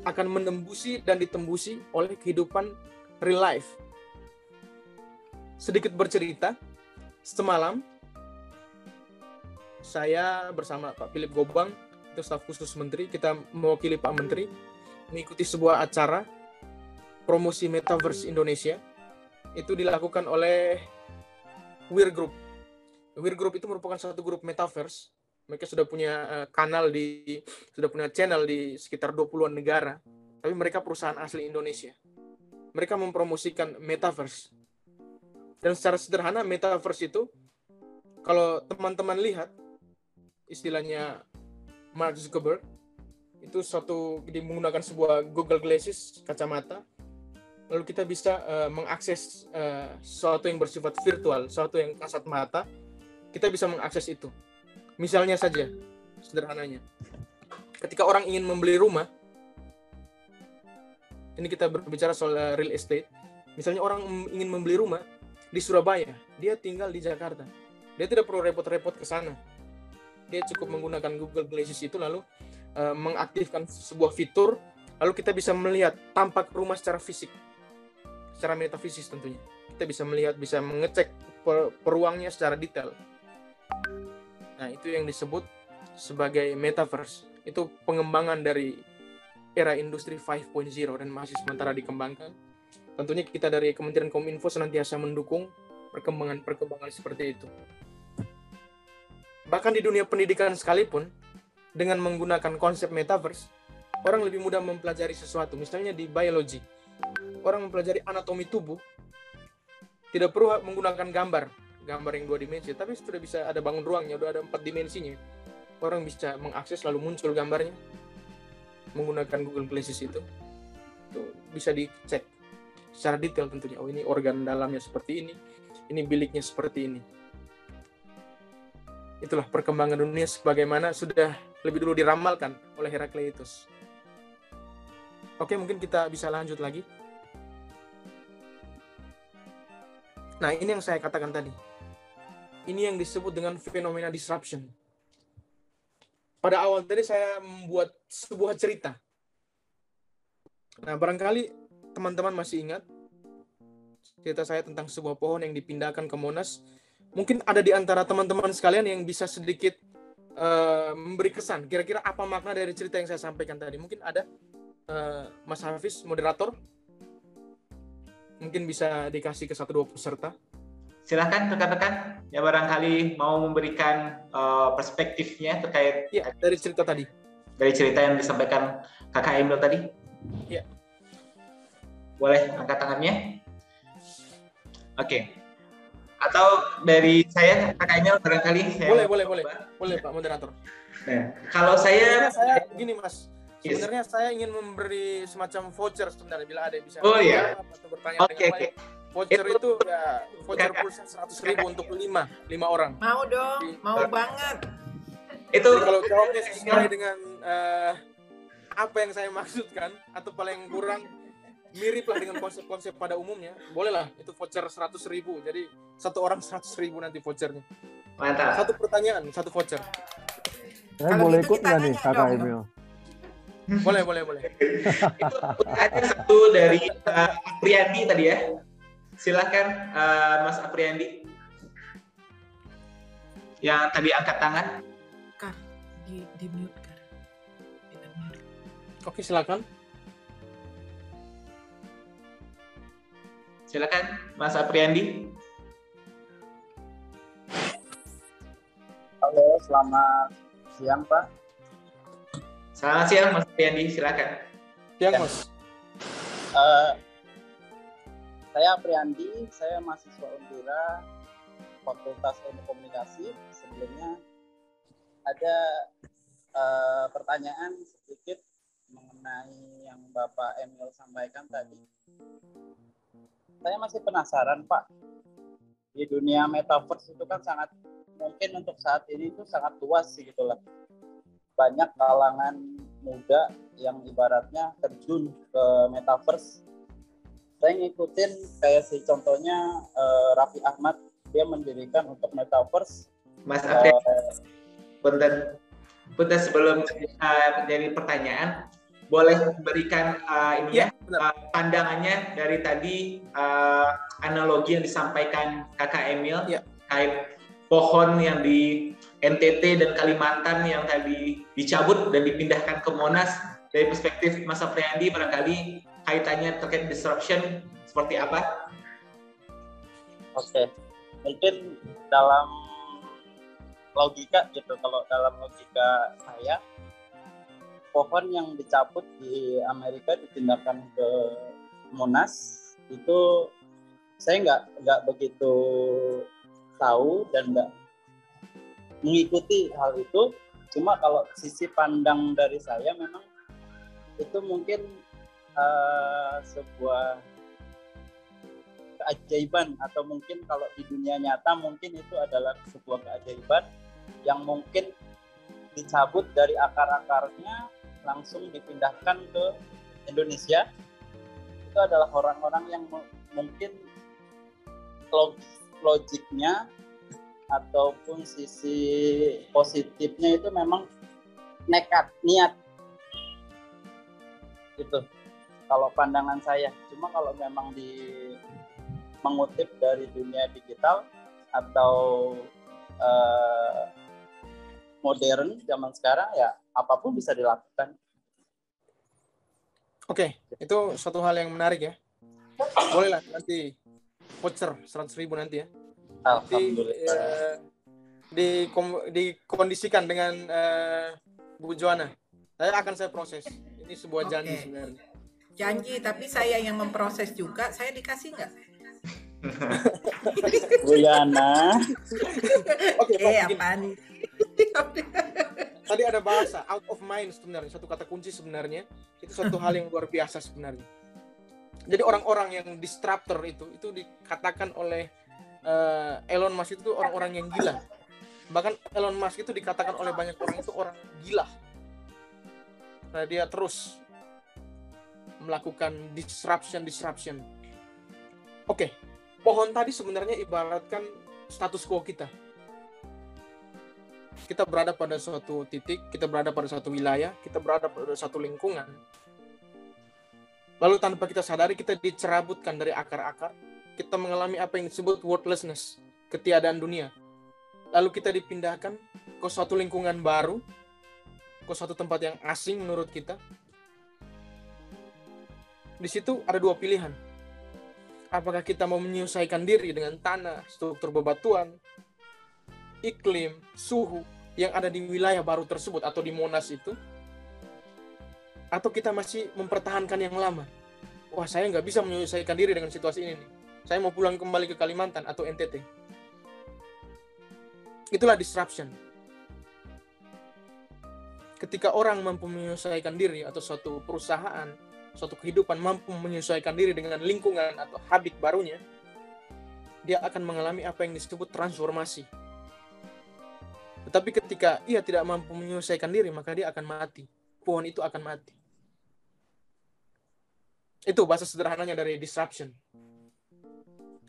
akan menembusi dan ditembusi oleh kehidupan real life. Sedikit bercerita, semalam saya bersama Pak Philip Gobang, itu staf khusus menteri, kita mewakili Pak Menteri mengikuti sebuah acara promosi Metaverse Indonesia. Itu dilakukan oleh Weir Group. Weir Group itu merupakan satu grup Metaverse. Mereka sudah punya uh, kanal di sudah punya channel di sekitar 20-an negara, tapi mereka perusahaan asli Indonesia. Mereka mempromosikan Metaverse. Dan secara sederhana Metaverse itu kalau teman-teman lihat istilahnya Mark Zuckerberg itu suatu dia menggunakan sebuah Google Glasses kacamata lalu kita bisa uh, mengakses uh, sesuatu yang bersifat virtual sesuatu yang kasat mata kita bisa mengakses itu misalnya saja sederhananya. Ketika orang ingin membeli rumah ini kita berbicara soal uh, real estate. Misalnya orang ingin membeli rumah di Surabaya dia tinggal di Jakarta. Dia tidak perlu repot-repot ke sana. Dia cukup menggunakan Google Glasses itu lalu uh, mengaktifkan sebuah fitur lalu kita bisa melihat tampak rumah secara fisik. Secara metafisis tentunya. Kita bisa melihat bisa mengecek per peruangnya secara detail nah itu yang disebut sebagai metaverse. Itu pengembangan dari era industri 5.0 dan masih sementara dikembangkan. Tentunya kita dari Kementerian Kominfo senantiasa mendukung perkembangan-perkembangan seperti itu. Bahkan di dunia pendidikan sekalipun, dengan menggunakan konsep metaverse, orang lebih mudah mempelajari sesuatu. Misalnya di biologi, orang mempelajari anatomi tubuh, tidak perlu menggunakan gambar, gambar yang dua dimensi, tapi sudah bisa ada bangun ruangnya, sudah ada empat dimensinya. Orang bisa mengakses lalu muncul gambarnya menggunakan Google Glasses itu. Itu bisa dicek secara detail tentunya. Oh ini organ dalamnya seperti ini, ini biliknya seperti ini itulah perkembangan dunia sebagaimana sudah lebih dulu diramalkan oleh Herakleitos. Oke, mungkin kita bisa lanjut lagi. Nah, ini yang saya katakan tadi. Ini yang disebut dengan fenomena disruption. Pada awal tadi saya membuat sebuah cerita. Nah, barangkali teman-teman masih ingat cerita saya tentang sebuah pohon yang dipindahkan ke Monas mungkin ada di antara teman-teman sekalian yang bisa sedikit uh, memberi kesan. Kira-kira apa makna dari cerita yang saya sampaikan tadi? Mungkin ada uh, Mas Hafiz, moderator. Mungkin bisa dikasih ke satu dua peserta. Silahkan rekan-rekan ya barangkali mau memberikan uh, perspektifnya terkait ya, dari cerita tadi. Dari cerita yang disampaikan Kakak Emil tadi. Ya. Boleh angkat tangannya. Oke. Okay atau dari saya kakak Emil barangkali saya boleh boleh boleh boleh pak moderator nah, kalau saya saya gini mas sebenarnya yes. saya ingin memberi semacam voucher sebenarnya bila ada yang bisa oh iya atau bertanya okay, dengan okay. Voucher itu, itu ya voucher pulsa seratus ribu untuk lima lima orang. Mau dong Jadi, mau banget. Itu Jadi kalau jawabnya sesuai dengan uh, apa yang saya maksudkan atau paling kurang mirip lah dengan konsep-konsep pada umumnya bolehlah. Itu voucher seratus ribu. Jadi satu orang seratus ribu nanti vouchernya. Mantap. Satu pertanyaan satu voucher. Saya Kalau boleh gitu ikut nggak nih kakak Emil? Boleh boleh boleh. Itu ada satu dari uh, Apriandi tadi ya silakan uh, Mas Apriandi yang tadi angkat tangan Kak di, di mute Kak Oke silakan Silakan Mas Apriandi. Halo, selamat siang Pak. Selamat siang Mas Apriandi, silakan. Siang Mas. Uh, saya Apriandi, saya mahasiswa Undira Fakultas Ilmu Komunikasi. Sebelumnya ada uh, pertanyaan sedikit mengenai yang Bapak Emil sampaikan tadi. Saya masih penasaran Pak. Di dunia metaverse itu kan sangat mungkin untuk saat ini itu sangat luas sih gitu lah. Banyak kalangan muda yang ibaratnya terjun ke metaverse saya ngikutin kayak si contohnya uh, Raffi Ahmad. Dia mendirikan untuk metaverse. Mas Afri uh, punten punten sebelum uh, jadi pertanyaan boleh memberikan uh, ini ya, uh, pandangannya dari tadi uh, analogi yang disampaikan kakak Emil ya. kait pohon yang di NTT dan Kalimantan yang tadi dicabut dan dipindahkan ke Monas. Dari perspektif Mas Apriyandi barangkali kaitannya terkait disruption seperti apa? Oke, mungkin dalam logika gitu kalau dalam logika saya pohon yang dicabut di Amerika dipindahkan ke Monas itu saya nggak nggak begitu tahu dan nggak mengikuti hal itu cuma kalau sisi pandang dari saya memang itu mungkin uh, sebuah keajaiban atau mungkin kalau di dunia nyata mungkin itu adalah sebuah keajaiban yang mungkin dicabut dari akar-akarnya langsung dipindahkan ke Indonesia. Itu adalah orang-orang yang mungkin logiknya ataupun sisi positifnya itu memang nekat niat. Itu kalau pandangan saya cuma kalau memang di mengutip dari dunia digital atau uh, modern zaman sekarang ya apa pun bisa dilakukan. Oke, itu suatu hal yang menarik ya. Boleh lah nanti voucher seratus ribu nanti ya. Alhamdulillah. Di, uh, di dikondisikan dengan uh, Bu Joana. Saya akan saya proses. Ini sebuah janji okay. sebenarnya. Janji, tapi saya yang memproses juga. Saya dikasih nggak? Bu Yana. Oke, okay, eh, apaan? Tadi ada bahasa out of mind sebenarnya satu kata kunci sebenarnya itu satu hal yang luar biasa sebenarnya. Jadi orang-orang yang disruptor itu itu dikatakan oleh uh, Elon Musk itu orang-orang yang gila. Bahkan Elon Musk itu dikatakan oleh banyak orang itu orang gila. Nah, dia terus melakukan disruption disruption. Oke, pohon tadi sebenarnya ibaratkan status quo kita kita berada pada suatu titik, kita berada pada suatu wilayah, kita berada pada suatu lingkungan. Lalu tanpa kita sadari kita dicerabutkan dari akar-akar, kita mengalami apa yang disebut worthlessness, ketiadaan dunia. Lalu kita dipindahkan ke suatu lingkungan baru, ke suatu tempat yang asing menurut kita. Di situ ada dua pilihan. Apakah kita mau menyelesaikan diri dengan tanah, struktur bebatuan, iklim, suhu, yang ada di wilayah baru tersebut atau di Monas itu? Atau kita masih mempertahankan yang lama? Wah saya nggak bisa menyelesaikan diri dengan situasi ini nih. Saya mau pulang kembali ke Kalimantan atau NTT itulah disruption. Ketika orang mampu menyelesaikan diri atau suatu perusahaan suatu kehidupan mampu menyesuaikan diri dengan lingkungan atau habit barunya dia akan mengalami apa yang disebut transformasi tetapi ketika ia tidak mampu menyelesaikan diri, maka dia akan mati. Pohon itu akan mati. Itu bahasa sederhananya dari disruption.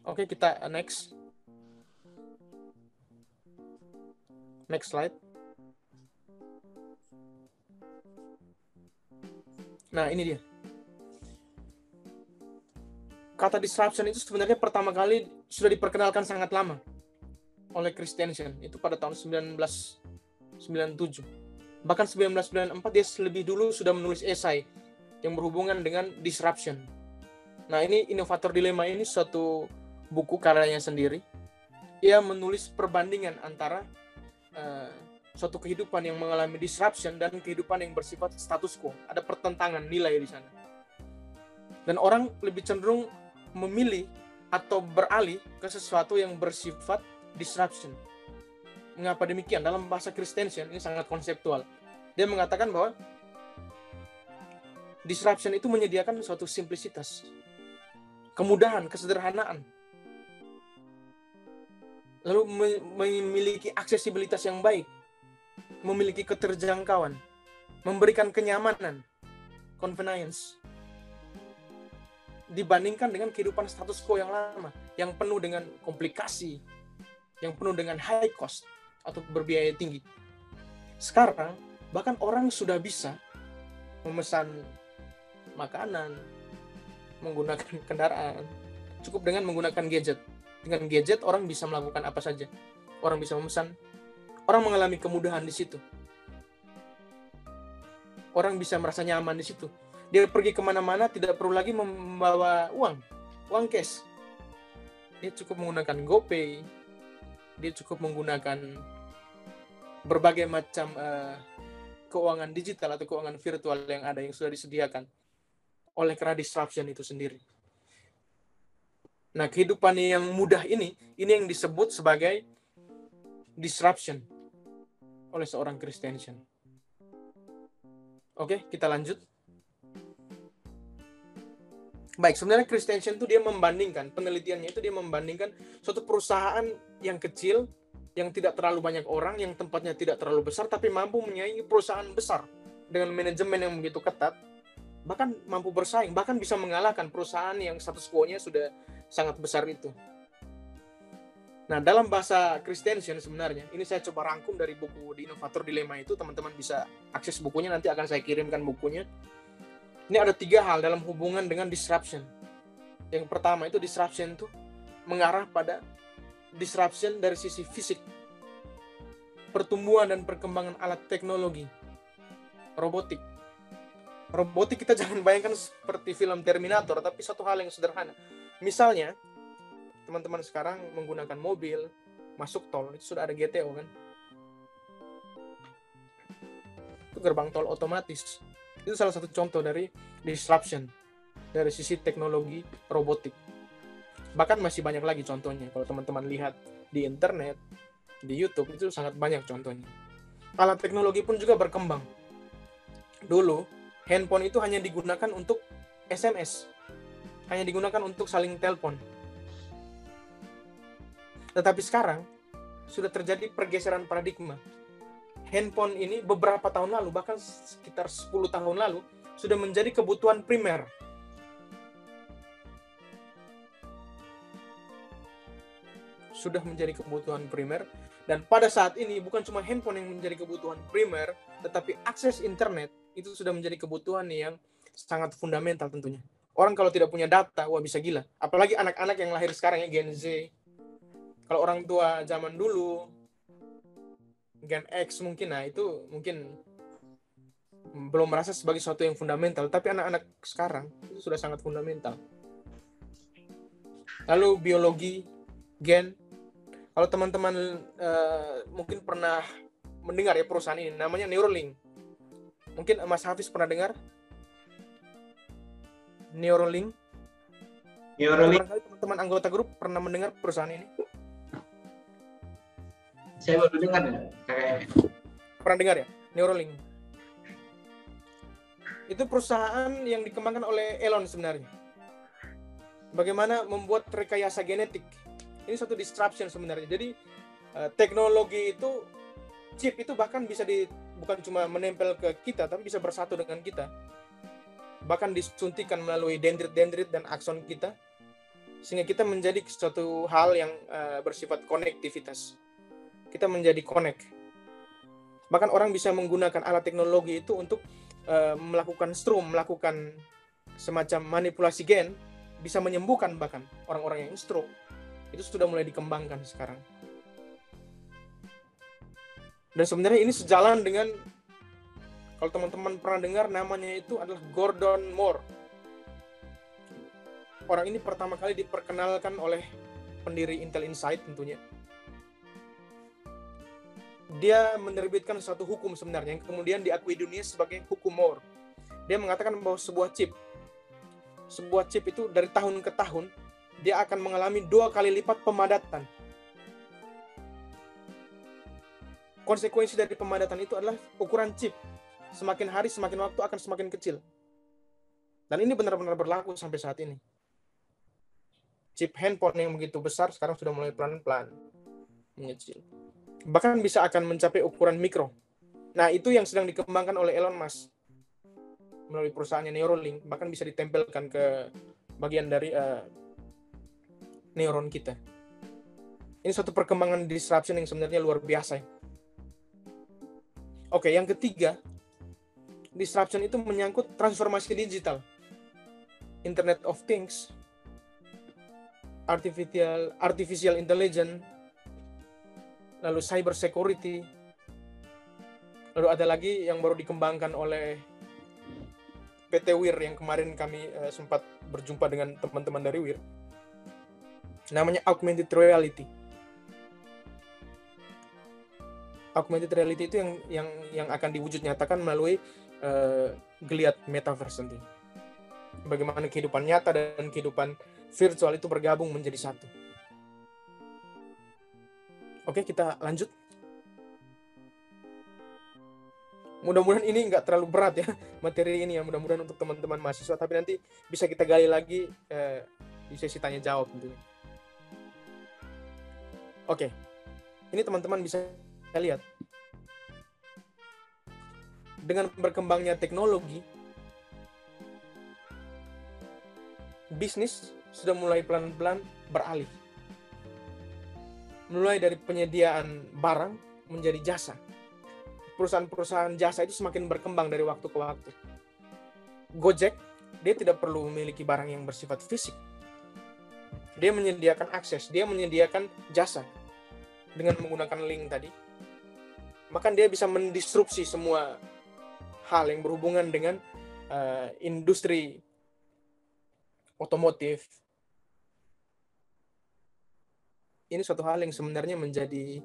Oke, kita next. Next slide. Nah, ini dia. Kata disruption itu sebenarnya pertama kali sudah diperkenalkan sangat lama oleh Christensen itu pada tahun 1997. Bahkan 1994 dia lebih dulu sudah menulis esai yang berhubungan dengan disruption. Nah, ini inovator dilema ini suatu buku karyanya sendiri. Ia menulis perbandingan antara uh, suatu kehidupan yang mengalami disruption dan kehidupan yang bersifat status quo. Ada pertentangan nilai di sana. Dan orang lebih cenderung memilih atau beralih ke sesuatu yang bersifat disruption. Mengapa demikian? Dalam bahasa Christensen ini sangat konseptual. Dia mengatakan bahwa disruption itu menyediakan suatu simplisitas, kemudahan, kesederhanaan, lalu memiliki aksesibilitas yang baik, memiliki keterjangkauan, memberikan kenyamanan, convenience, dibandingkan dengan kehidupan status quo yang lama, yang penuh dengan komplikasi, yang penuh dengan high cost atau berbiaya tinggi. Sekarang, bahkan orang sudah bisa memesan makanan, menggunakan kendaraan, cukup dengan menggunakan gadget. Dengan gadget, orang bisa melakukan apa saja. Orang bisa memesan, orang mengalami kemudahan di situ. Orang bisa merasa nyaman di situ. Dia pergi ke mana-mana tidak perlu lagi membawa uang, uang cash. Dia cukup menggunakan GoPay, dia cukup menggunakan berbagai macam uh, keuangan digital atau keuangan virtual yang ada yang sudah disediakan oleh karena disruption itu sendiri. Nah, kehidupan yang mudah ini, ini yang disebut sebagai disruption. oleh seorang Christensen. Oke, kita lanjut. Baik, sebenarnya Christensen itu dia membandingkan, penelitiannya itu dia membandingkan suatu perusahaan yang kecil, yang tidak terlalu banyak orang, yang tempatnya tidak terlalu besar, tapi mampu menyaingi perusahaan besar dengan manajemen yang begitu ketat, bahkan mampu bersaing, bahkan bisa mengalahkan perusahaan yang status quo-nya sudah sangat besar itu. Nah, dalam bahasa Christensen sebenarnya, ini saya coba rangkum dari buku di Inovator Dilema itu, teman-teman bisa akses bukunya, nanti akan saya kirimkan bukunya ini ada tiga hal dalam hubungan dengan disruption. Yang pertama itu disruption itu mengarah pada disruption dari sisi fisik. Pertumbuhan dan perkembangan alat teknologi. Robotik. Robotik kita jangan bayangkan seperti film Terminator, tapi satu hal yang sederhana. Misalnya, teman-teman sekarang menggunakan mobil, masuk tol, itu sudah ada GTO kan? Itu gerbang tol otomatis itu salah satu contoh dari disruption dari sisi teknologi robotik. Bahkan masih banyak lagi contohnya. Kalau teman-teman lihat di internet, di YouTube itu sangat banyak contohnya. Alat teknologi pun juga berkembang. Dulu, handphone itu hanya digunakan untuk SMS. Hanya digunakan untuk saling telepon. Tetapi sekarang sudah terjadi pergeseran paradigma handphone ini beberapa tahun lalu, bahkan sekitar 10 tahun lalu, sudah menjadi kebutuhan primer. Sudah menjadi kebutuhan primer, dan pada saat ini bukan cuma handphone yang menjadi kebutuhan primer, tetapi akses internet itu sudah menjadi kebutuhan yang sangat fundamental tentunya. Orang kalau tidak punya data, wah bisa gila. Apalagi anak-anak yang lahir sekarang ya Gen Z. Kalau orang tua zaman dulu Gen X mungkin nah itu mungkin belum merasa sebagai sesuatu yang fundamental tapi anak-anak sekarang itu sudah sangat fundamental. Lalu biologi gen. Kalau teman-teman uh, mungkin pernah mendengar ya perusahaan ini namanya Neuralink. Mungkin Mas Hafiz pernah dengar? Neuralink? Neuralink. Teman-teman anggota grup pernah mendengar perusahaan ini saya baru dengar ya kayaknya. Pernah dengar ya? Neuralink. Itu perusahaan yang dikembangkan oleh Elon sebenarnya. Bagaimana membuat rekayasa genetik. Ini satu disruption sebenarnya. Jadi eh, teknologi itu chip itu bahkan bisa di bukan cuma menempel ke kita tapi bisa bersatu dengan kita. Bahkan disuntikan melalui dendrit-dendrit dan akson kita sehingga kita menjadi suatu hal yang uh, bersifat konektivitas kita menjadi connect. Bahkan orang bisa menggunakan alat teknologi itu untuk uh, melakukan strom, melakukan semacam manipulasi gen, bisa menyembuhkan bahkan orang-orang yang stroke. Itu sudah mulai dikembangkan sekarang. Dan sebenarnya ini sejalan dengan kalau teman-teman pernah dengar namanya itu adalah Gordon Moore. Orang ini pertama kali diperkenalkan oleh pendiri Intel Insight tentunya dia menerbitkan suatu hukum sebenarnya yang kemudian diakui dunia sebagai hukum Moore. Dia mengatakan bahwa sebuah chip, sebuah chip itu dari tahun ke tahun dia akan mengalami dua kali lipat pemadatan. Konsekuensi dari pemadatan itu adalah ukuran chip. Semakin hari, semakin waktu akan semakin kecil. Dan ini benar-benar berlaku sampai saat ini. Chip handphone yang begitu besar sekarang sudah mulai pelan-pelan mengecil bahkan bisa akan mencapai ukuran mikro. Nah, itu yang sedang dikembangkan oleh Elon Musk melalui perusahaannya Neuralink, bahkan bisa ditempelkan ke bagian dari uh, neuron kita. Ini suatu perkembangan disruption yang sebenarnya luar biasa. Oke, yang ketiga, disruption itu menyangkut transformasi digital. Internet of Things, artificial artificial intelligence, lalu cyber security, lalu ada lagi yang baru dikembangkan oleh PT WIR yang kemarin kami uh, sempat berjumpa dengan teman-teman dari WIR. Namanya augmented reality. Augmented reality itu yang yang yang akan diwujud nyatakan melalui uh, geliat metaverse nanti. Bagaimana kehidupan nyata dan kehidupan virtual itu bergabung menjadi satu. Oke, kita lanjut. mudah-mudahan ini nggak terlalu berat ya materi ini ya. Mudah-mudahan untuk teman-teman mahasiswa. Tapi nanti bisa kita gali lagi eh, di sesi tanya jawab tentunya. Oke ini teman-teman bisa lihat. Dengan berkembangnya teknologi bisnis sudah mulai pelan-pelan beralih mulai dari penyediaan barang menjadi jasa perusahaan-perusahaan jasa itu semakin berkembang dari waktu ke waktu. Gojek, dia tidak perlu memiliki barang yang bersifat fisik. Dia menyediakan akses, dia menyediakan jasa dengan menggunakan link tadi. Maka dia bisa mendisrupsi semua hal yang berhubungan dengan uh, industri otomotif. Ini suatu hal yang sebenarnya menjadi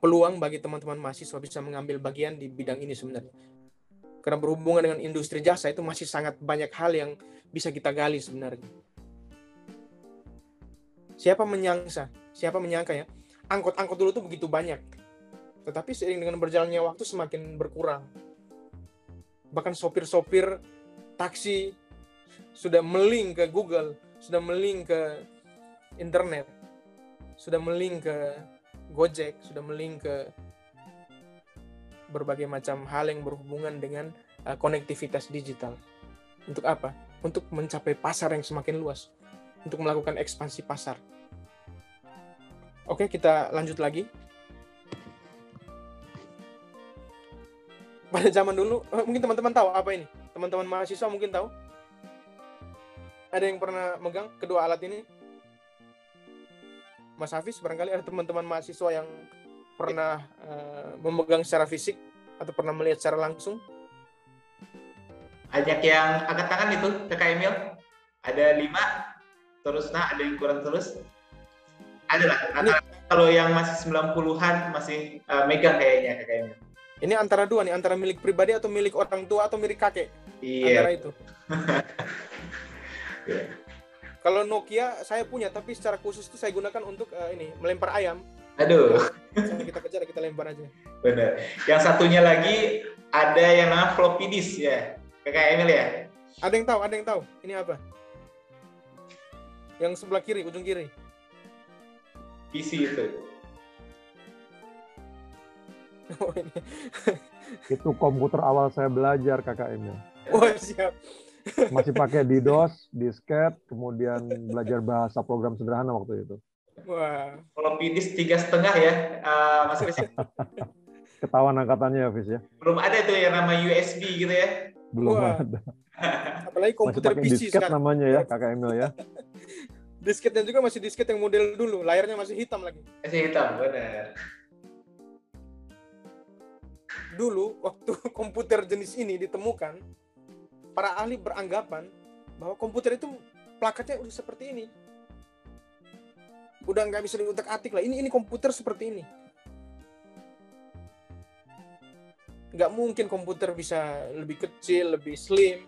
peluang bagi teman-teman mahasiswa bisa mengambil bagian di bidang ini sebenarnya. Karena berhubungan dengan industri jasa itu masih sangat banyak hal yang bisa kita gali sebenarnya. Siapa menyangka, siapa menyangka ya, angkot-angkot dulu tuh begitu banyak. Tetapi seiring dengan berjalannya waktu semakin berkurang. Bahkan sopir-sopir taksi sudah meling ke Google, sudah meling ke internet, sudah meling ke Gojek sudah melink ke berbagai macam hal yang berhubungan dengan uh, konektivitas digital. Untuk apa? Untuk mencapai pasar yang semakin luas. Untuk melakukan ekspansi pasar. Oke, kita lanjut lagi. Pada zaman dulu, eh, mungkin teman-teman tahu apa ini? Teman-teman mahasiswa mungkin tahu? Ada yang pernah megang kedua alat ini? Mas Hafiz barangkali ada teman-teman mahasiswa yang pernah uh, memegang secara fisik atau pernah melihat secara langsung? Ajak yang angkat tangan itu Kakak Emil. Ada lima, terus nah ada yang kurang terus. Ada lah. Kalau yang masih 90-an masih uh, megang kayaknya Kakak Emil. Ini antara dua nih, antara milik pribadi atau milik orang tua atau milik kakek. Iya. Antara itu. yeah. Kalau Nokia saya punya, tapi secara khusus itu saya gunakan untuk uh, ini melempar ayam. Aduh. kita kejar, kita lempar aja. Benar. Yang satunya lagi ada yang namanya floppy disk ya, kayak Emil ya. Ada yang tahu, ada yang tahu. Ini apa? Yang sebelah kiri, ujung kiri. PC itu. Oh, ini. itu komputer awal saya belajar kakak Emil. Oh siap masih pakai DDoS, disket, kemudian belajar bahasa program sederhana waktu itu. Wah, kalau PIDIS tiga setengah ya, uh, Mas Chris. Ketahuan angkatannya ya, Fis ya. Belum ada tuh yang nama USB gitu ya. Belum Wah. ada. Apalagi komputer masih PC disket sekarang. namanya ya, kakak Emil ya. Disketnya juga masih disket yang model dulu, layarnya masih hitam lagi. Masih hitam, benar. Dulu waktu komputer jenis ini ditemukan, para ahli beranggapan bahwa komputer itu plakatnya udah seperti ini. Udah nggak bisa diutak atik lah. Ini ini komputer seperti ini. Nggak mungkin komputer bisa lebih kecil, lebih slim.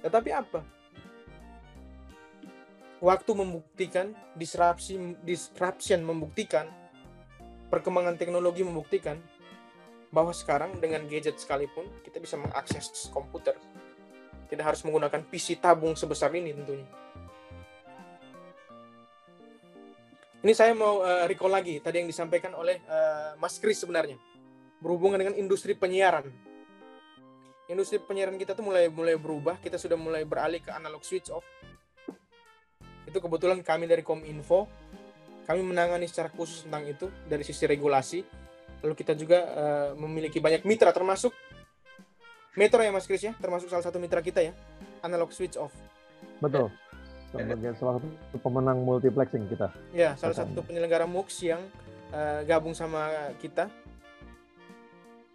Tetapi apa? Waktu membuktikan, disrupsi, disruption membuktikan, perkembangan teknologi membuktikan bahwa sekarang dengan gadget sekalipun kita bisa mengakses komputer tidak harus menggunakan PC tabung sebesar ini tentunya. Ini saya mau uh, recall lagi tadi yang disampaikan oleh uh, Mas Kris sebenarnya berhubungan dengan industri penyiaran. Industri penyiaran kita tuh mulai mulai berubah, kita sudah mulai beralih ke analog switch off. Itu kebetulan kami dari Kominfo kami menangani secara khusus tentang itu dari sisi regulasi. Lalu kita juga uh, memiliki banyak mitra termasuk Metro ya Mas Kris ya, termasuk salah satu mitra kita ya, analog switch off. Betul. Sebagai salah satu pemenang multiplexing kita. Ya, salah satu penyelenggara MUX yang uh, gabung sama kita.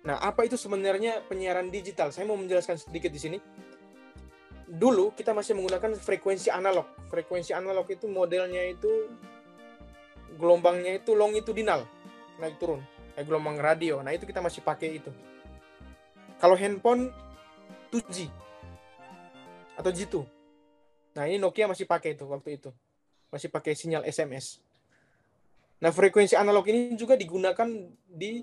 Nah, apa itu sebenarnya penyiaran digital? Saya mau menjelaskan sedikit di sini. Dulu kita masih menggunakan frekuensi analog. Frekuensi analog itu modelnya itu gelombangnya itu longitudinal, naik turun, kayak gelombang radio. Nah, itu kita masih pakai itu kalau handphone 2G atau G2. Nah, ini Nokia masih pakai itu waktu itu. Masih pakai sinyal SMS. Nah, frekuensi analog ini juga digunakan di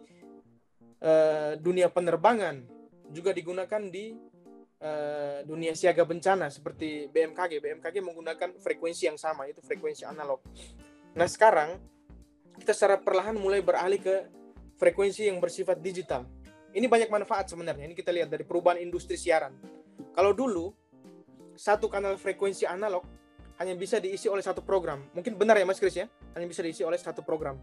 eh, dunia penerbangan, juga digunakan di eh, dunia siaga bencana seperti BMKG. BMKG menggunakan frekuensi yang sama, itu frekuensi analog. Nah sekarang kita secara perlahan mulai beralih ke frekuensi yang bersifat digital. Ini banyak manfaat sebenarnya. Ini kita lihat dari perubahan industri siaran. Kalau dulu satu kanal frekuensi analog hanya bisa diisi oleh satu program. Mungkin benar ya Mas Kris ya? Hanya bisa diisi oleh satu program.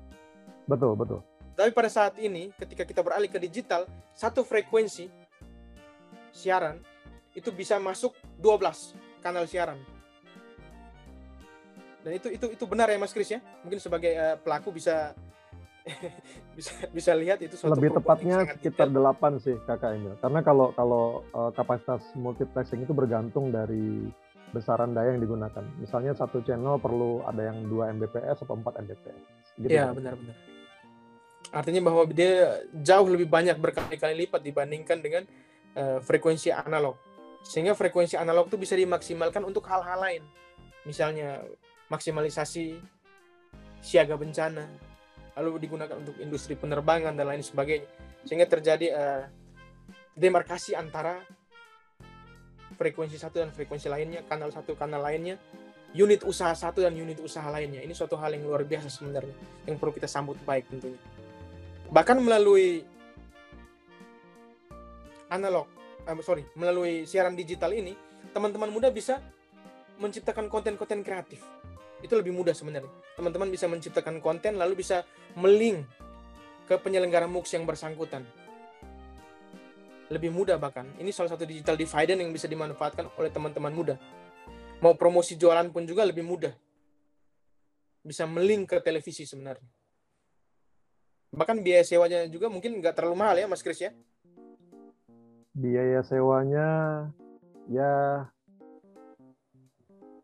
Betul, betul. Tapi pada saat ini ketika kita beralih ke digital, satu frekuensi siaran itu bisa masuk 12 kanal siaran. Dan itu itu itu benar ya Mas Kris ya? Mungkin sebagai uh, pelaku bisa bisa bisa lihat itu suatu lebih tepatnya sekitar. 8 sih kakak Emil karena kalau kalau uh, kapasitas multiplexing itu bergantung dari besaran daya yang digunakan misalnya satu channel perlu ada yang 2 Mbps atau 4 Mbps gitu kan. benar-benar. Artinya bahwa dia jauh lebih banyak berkali-kali lipat dibandingkan dengan eh, frekuensi analog. Sehingga frekuensi analog itu bisa dimaksimalkan untuk hal-hal lain. Misalnya maksimalisasi siaga bencana, lalu digunakan untuk industri penerbangan dan lain sebagainya. Sehingga terjadi eh, demarkasi antara frekuensi satu dan frekuensi lainnya, kanal satu kanal lainnya, unit usaha satu dan unit usaha lainnya. Ini suatu hal yang luar biasa sebenarnya yang perlu kita sambut baik tentunya. Bahkan melalui analog, eh, sorry, melalui siaran digital ini, teman-teman muda bisa menciptakan konten-konten kreatif. Itu lebih mudah sebenarnya. Teman-teman bisa menciptakan konten lalu bisa melink ke penyelenggara MUX yang bersangkutan. Lebih mudah bahkan. Ini salah satu digital dividend yang bisa dimanfaatkan oleh teman-teman muda. Mau promosi jualan pun juga lebih mudah. Bisa melink ke televisi sebenarnya. Bahkan biaya sewanya juga mungkin nggak terlalu mahal ya Mas Kris ya. biaya sewanya ya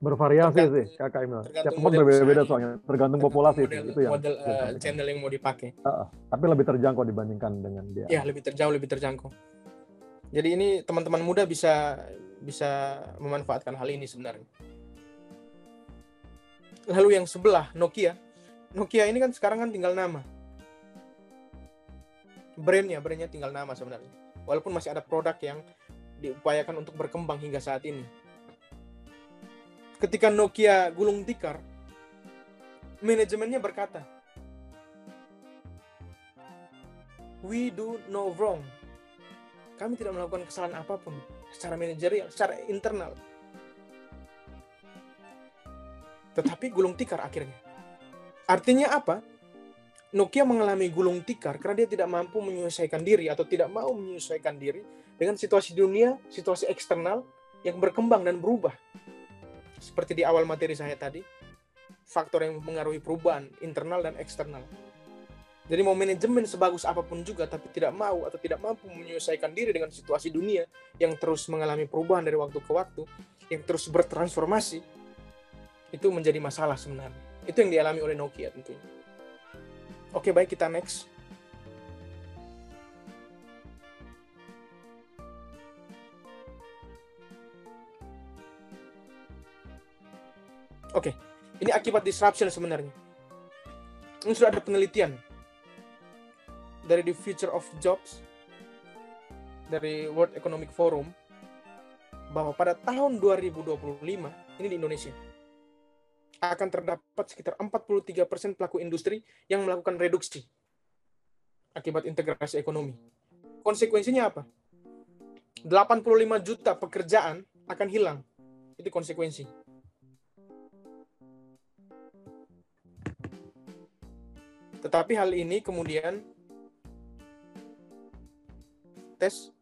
bervariasi Tergantung- sih kakak Emil tiap tempat berbeda-beda soalnya tergantung populasi model, itu yang model penting. channel yang mau dipakai. tapi lebih terjangkau dibandingkan dengan dia Ya, lebih terjauh, lebih terjangkau. Jadi ini teman-teman muda bisa bisa memanfaatkan hal ini sebenarnya. Lalu yang sebelah Nokia. Nokia ini kan sekarang kan tinggal nama. Brandnya, brandnya tinggal nama sebenarnya. Walaupun masih ada produk yang diupayakan untuk berkembang hingga saat ini. Ketika Nokia gulung tikar, manajemennya berkata, we do no wrong. Kami tidak melakukan kesalahan apa pun secara manajerial, secara internal. Tetapi gulung tikar akhirnya. Artinya apa? Nokia mengalami gulung tikar karena dia tidak mampu menyelesaikan diri atau tidak mau menyesuaikan diri dengan situasi dunia, situasi eksternal yang berkembang dan berubah. Seperti di awal materi saya tadi, faktor yang mempengaruhi perubahan internal dan eksternal. Jadi mau manajemen sebagus apa pun juga tapi tidak mau atau tidak mampu menyelesaikan diri dengan situasi dunia yang terus mengalami perubahan dari waktu ke waktu, yang terus bertransformasi, itu menjadi masalah sebenarnya. Itu yang dialami oleh Nokia tentunya. Oke, baik kita next. Oke, ini akibat disruption sebenarnya. Ini sudah ada penelitian dari The Future of Jobs dari World Economic Forum bahwa pada tahun 2025 ini di Indonesia akan terdapat sekitar 43% pelaku industri yang melakukan reduksi akibat integrasi ekonomi. Konsekuensinya apa? 85 juta pekerjaan akan hilang. Itu konsekuensi. Tetapi hal ini kemudian tes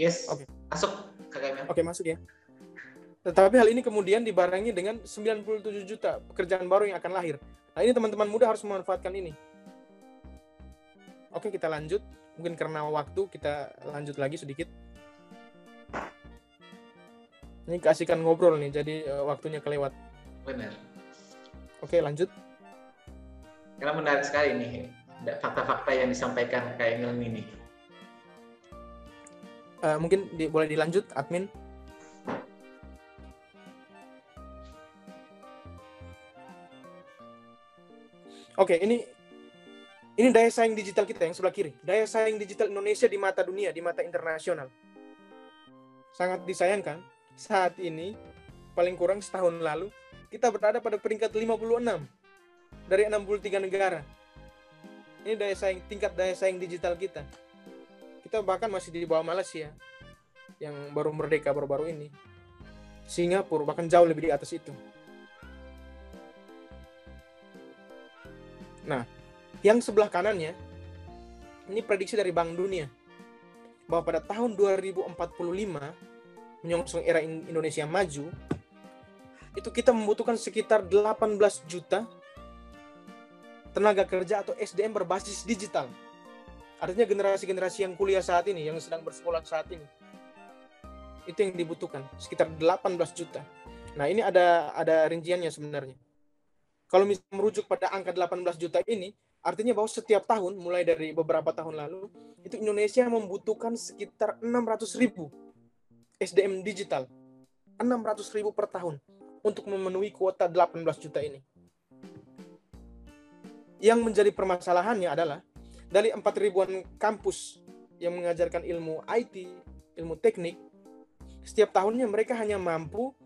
Yes. Oke. Masuk Kakak Emil. Oke masuk ya. Tetapi hal ini kemudian dibarengi dengan 97 juta pekerjaan baru yang akan lahir. Nah ini teman-teman muda harus memanfaatkan ini. Oke kita lanjut. Mungkin karena waktu kita lanjut lagi sedikit. Ini keasikan ngobrol nih, jadi eh, waktunya kelewat. Benar. Oke lanjut. Karena menarik sekali nih fakta-fakta yang disampaikan Kak Emil ini. Eh, mungkin di- boleh dilanjut, admin. Oke, ini Ini daya saing digital kita yang sebelah kiri. Daya saing digital Indonesia di mata dunia, di mata internasional. Sangat disayangkan, saat ini, paling kurang setahun lalu, kita berada pada peringkat 56 dari 63 negara. Ini daya saing, tingkat daya saing digital kita. Kita bahkan masih di bawah Malaysia, yang baru merdeka baru-baru ini. Singapura bahkan jauh lebih di atas itu. Nah, yang sebelah kanannya, ini prediksi dari Bank Dunia, bahwa pada tahun 2045, menyongsong era Indonesia maju, itu kita membutuhkan sekitar 18 juta tenaga kerja atau SDM berbasis digital. Artinya generasi-generasi yang kuliah saat ini, yang sedang bersekolah saat ini, itu yang dibutuhkan, sekitar 18 juta. Nah, ini ada ada rinciannya sebenarnya. Kalau misalnya merujuk pada angka 18 juta ini, Artinya bahwa setiap tahun, mulai dari beberapa tahun lalu, itu Indonesia membutuhkan sekitar 600 ribu SDM digital. 600 ribu per tahun untuk memenuhi kuota 18 juta ini. Yang menjadi permasalahannya adalah dari 4 ribuan kampus yang mengajarkan ilmu IT, ilmu teknik, setiap tahunnya mereka hanya mampu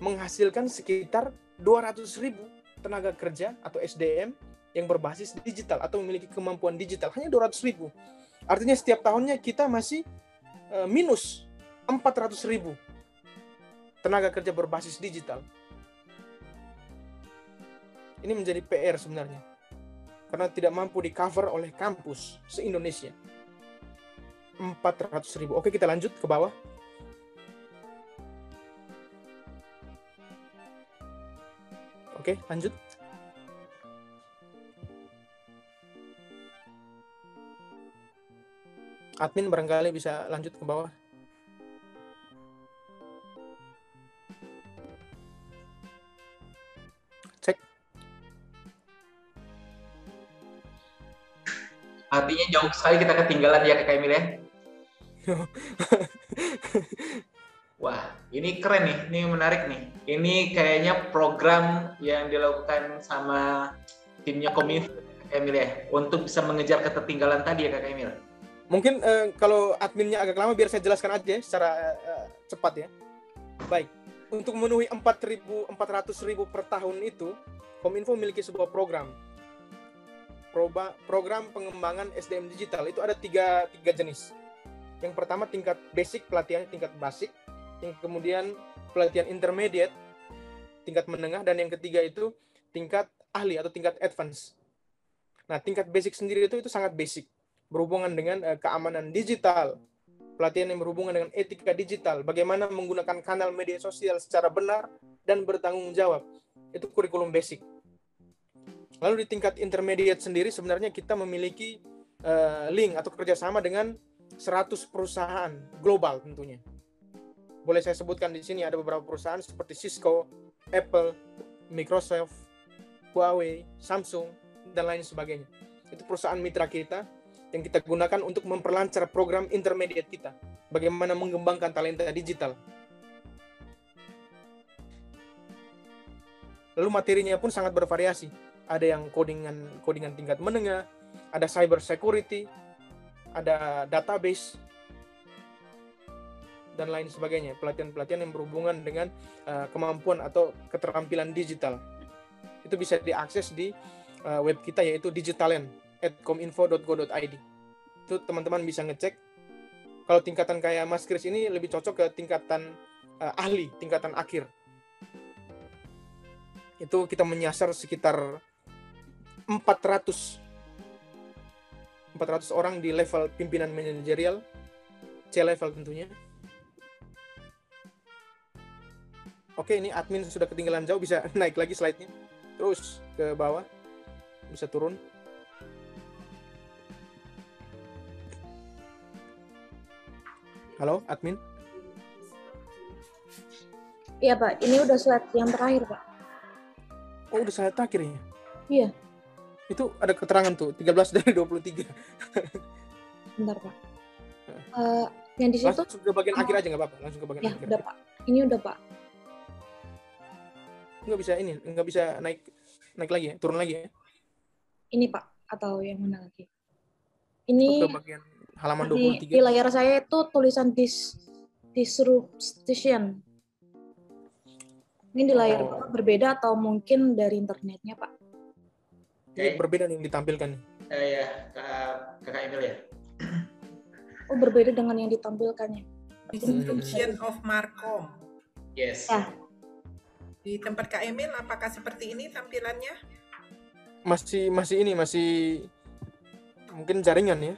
menghasilkan sekitar 200 ribu tenaga kerja atau SDM yang berbasis digital atau memiliki kemampuan digital hanya 200 ribu. Artinya setiap tahunnya kita masih uh, minus 400 ribu tenaga kerja berbasis digital. Ini menjadi PR sebenarnya. Karena tidak mampu di cover oleh kampus se-Indonesia. 400 ribu. Oke kita lanjut ke bawah. Oke lanjut. admin barangkali bisa lanjut ke bawah. Artinya jauh sekali kita ketinggalan ya Kak Emil ya. Wah, ini keren nih, ini menarik nih. Ini kayaknya program yang dilakukan sama timnya Kominfo Kak Emil ya, untuk bisa mengejar ketertinggalan tadi ya Kak Emil. Mungkin uh, kalau adminnya agak lama biar saya jelaskan aja secara uh, cepat ya. Baik, untuk memenuhi 4.400 ribu per tahun itu, Kominfo memiliki sebuah program. Proba, program pengembangan SDM digital itu ada tiga, tiga jenis. Yang pertama tingkat basic, pelatihan tingkat basic. Yang kemudian pelatihan intermediate, tingkat menengah. Dan yang ketiga itu tingkat ahli atau tingkat advance. Nah, tingkat basic sendiri itu itu sangat basic berhubungan dengan uh, keamanan digital, pelatihan yang berhubungan dengan etika digital, bagaimana menggunakan kanal media sosial secara benar dan bertanggung jawab. Itu kurikulum basic. Lalu di tingkat intermediate sendiri sebenarnya kita memiliki uh, link atau kerjasama dengan 100 perusahaan global tentunya. Boleh saya sebutkan di sini ada beberapa perusahaan seperti Cisco, Apple, Microsoft, Huawei, Samsung, dan lain sebagainya. Itu perusahaan mitra kita yang kita gunakan untuk memperlancar program intermediate kita. Bagaimana mengembangkan talenta digital. Lalu materinya pun sangat bervariasi. Ada yang codingan codingan tingkat menengah, ada cyber security, ada database dan lain sebagainya. Pelatihan-pelatihan yang berhubungan dengan uh, kemampuan atau keterampilan digital. Itu bisa diakses di uh, web kita yaitu Digitalent kominfo.go.id. Itu teman-teman bisa ngecek. Kalau tingkatan kayak Mas Kris ini lebih cocok ke tingkatan uh, ahli, tingkatan akhir. Itu kita menyasar sekitar 400 400 orang di level pimpinan manajerial, C level tentunya. Oke, ini admin sudah ketinggalan jauh, bisa naik lagi slide-nya. Terus ke bawah, bisa turun. Halo, admin? Iya, Pak. Ini udah slide yang terakhir, Pak. Oh, udah slide terakhir ya? Iya. Itu ada keterangan tuh, 13 dari 23. Bentar, Pak. Uh, yang di situ... Langsung ke bagian oh. akhir aja nggak apa-apa? Langsung ke bagian ya, akhir. udah, Pak. Ini udah, Pak. Nggak bisa ini, nggak bisa naik naik lagi ya? Turun lagi ya? Ini, Pak. atau yang mana lagi? Ke Ini bagian halaman di, 23. di layar saya itu tulisan dis disruption. Ini di layar Oh. Berbeda atau mungkin dari internetnya, Pak? Ini berbeda nih yang ditampilkan. Eh, ya, Kak, Kakak Emil ya. Oh, berbeda dengan yang ditampilkannya. Disruption of Marcom. Yes. Ya. Di tempat Kak Emil, apakah seperti ini tampilannya? Masih masih ini masih mungkin jaringan ya.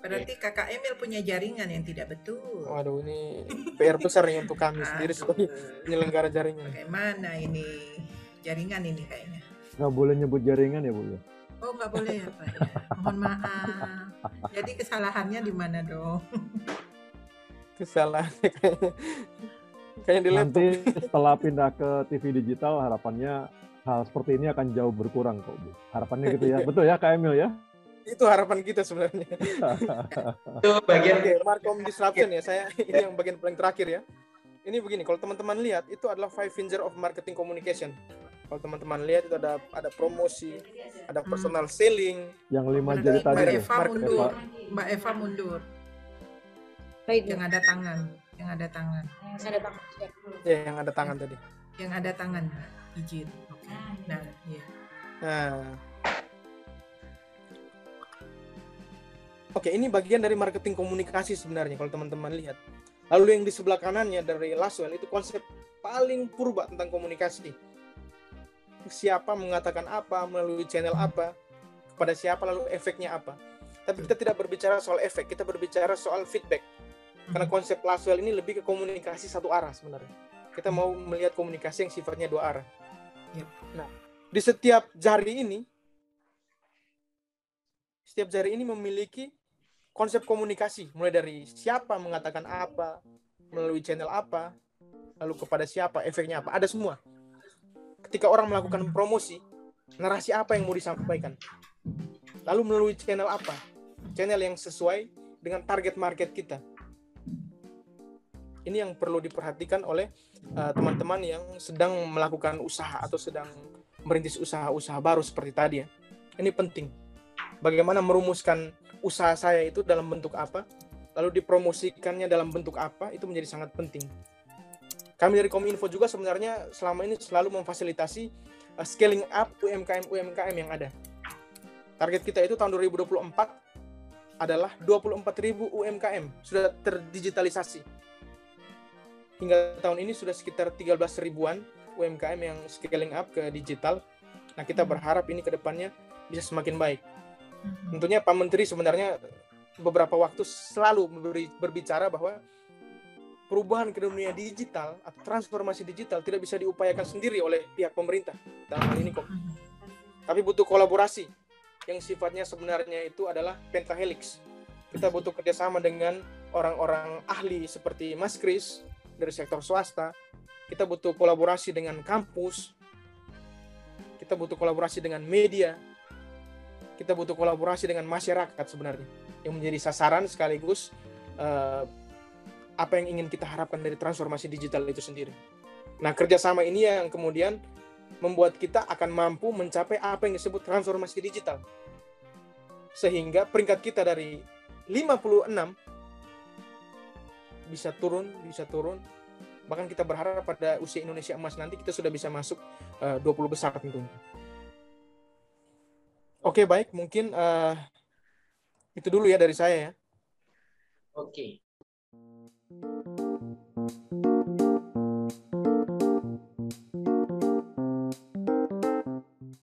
Berarti Kakak Emil punya jaringan yang tidak betul. Waduh ini PR besar nih untuk kami sendiri sebagai penyelenggara jaringan. Bagaimana ini jaringan ini kayaknya? Nggak boleh nyebut jaringan ya, Bu? ya? Oh nggak boleh ya Pak ya. Mohon maaf. Jadi kesalahannya di mana dong? Kesalahan kayaknya. Kayaknya di. Nanti setelah pindah ke TV digital, harapannya hal seperti ini akan jauh berkurang kok, Bu. Harapannya gitu ya. Betul ya, Kak Emil ya? Itu harapan kita sebenarnya. Itu bagian Oke, Marcom disruption ya. Saya ini yang bagian paling terakhir ya. Ini begini, kalau teman-teman lihat itu adalah five finger of marketing communication. Kalau teman-teman lihat itu ada ada promosi, ada personal selling, Yang lima Mbak jari tadi. Eva ya? Mundur. Mbak Eva mundur. Baik, Yang ada tangan. Yang ada tangan. saya ada tangan. ya yang ada tangan tadi. Yang ada tangan. Izin. Oke. Nah, iya. Nah. Oke, ini bagian dari marketing komunikasi sebenarnya kalau teman-teman lihat. Lalu yang di sebelah kanannya dari Laswell itu konsep paling purba tentang komunikasi. Siapa mengatakan apa, melalui channel apa, kepada siapa lalu efeknya apa. Tapi kita tidak berbicara soal efek, kita berbicara soal feedback. Karena konsep Laswell ini lebih ke komunikasi satu arah sebenarnya. Kita mau melihat komunikasi yang sifatnya dua arah. Yep. Nah, di setiap jari ini setiap jari ini memiliki konsep komunikasi. Mulai dari siapa mengatakan apa melalui channel apa lalu kepada siapa efeknya apa. Ada semua. Ketika orang melakukan promosi narasi apa yang mau disampaikan? Lalu melalui channel apa? Channel yang sesuai dengan target market kita. Ini yang perlu diperhatikan oleh uh, teman-teman yang sedang melakukan usaha atau sedang merintis usaha-usaha baru seperti tadi ya. Ini penting. Bagaimana merumuskan usaha saya itu dalam bentuk apa, lalu dipromosikannya dalam bentuk apa, itu menjadi sangat penting. Kami dari Kominfo juga sebenarnya selama ini selalu memfasilitasi uh, scaling up UMKM-UMKM yang ada. Target kita itu tahun 2024 adalah 24.000 UMKM sudah terdigitalisasi. Hingga tahun ini sudah sekitar 13 ribuan UMKM yang scaling up ke digital. Nah, kita berharap ini ke depannya bisa semakin baik. Tentunya Pak Menteri sebenarnya beberapa waktu selalu memberi- berbicara bahwa perubahan ke dunia digital atau transformasi digital tidak bisa diupayakan sendiri oleh pihak pemerintah dalam hal ini kok. Tapi butuh kolaborasi yang sifatnya sebenarnya itu adalah pentahelix. Kita butuh kerjasama dengan orang-orang ahli seperti Mas Kris dari sektor swasta. Kita butuh kolaborasi dengan kampus. Kita butuh kolaborasi dengan media. Kita butuh kolaborasi dengan masyarakat sebenarnya yang menjadi sasaran sekaligus eh, apa yang ingin kita harapkan dari transformasi digital itu sendiri. Nah, kerjasama ini yang kemudian membuat kita akan mampu mencapai apa yang disebut transformasi digital. Sehingga peringkat kita dari 56 bisa turun, bisa turun. Bahkan kita berharap pada usia Indonesia emas nanti kita sudah bisa masuk eh, 20 besar tentunya. Oke, baik. Mungkin eh, itu dulu ya dari saya ya. Oke.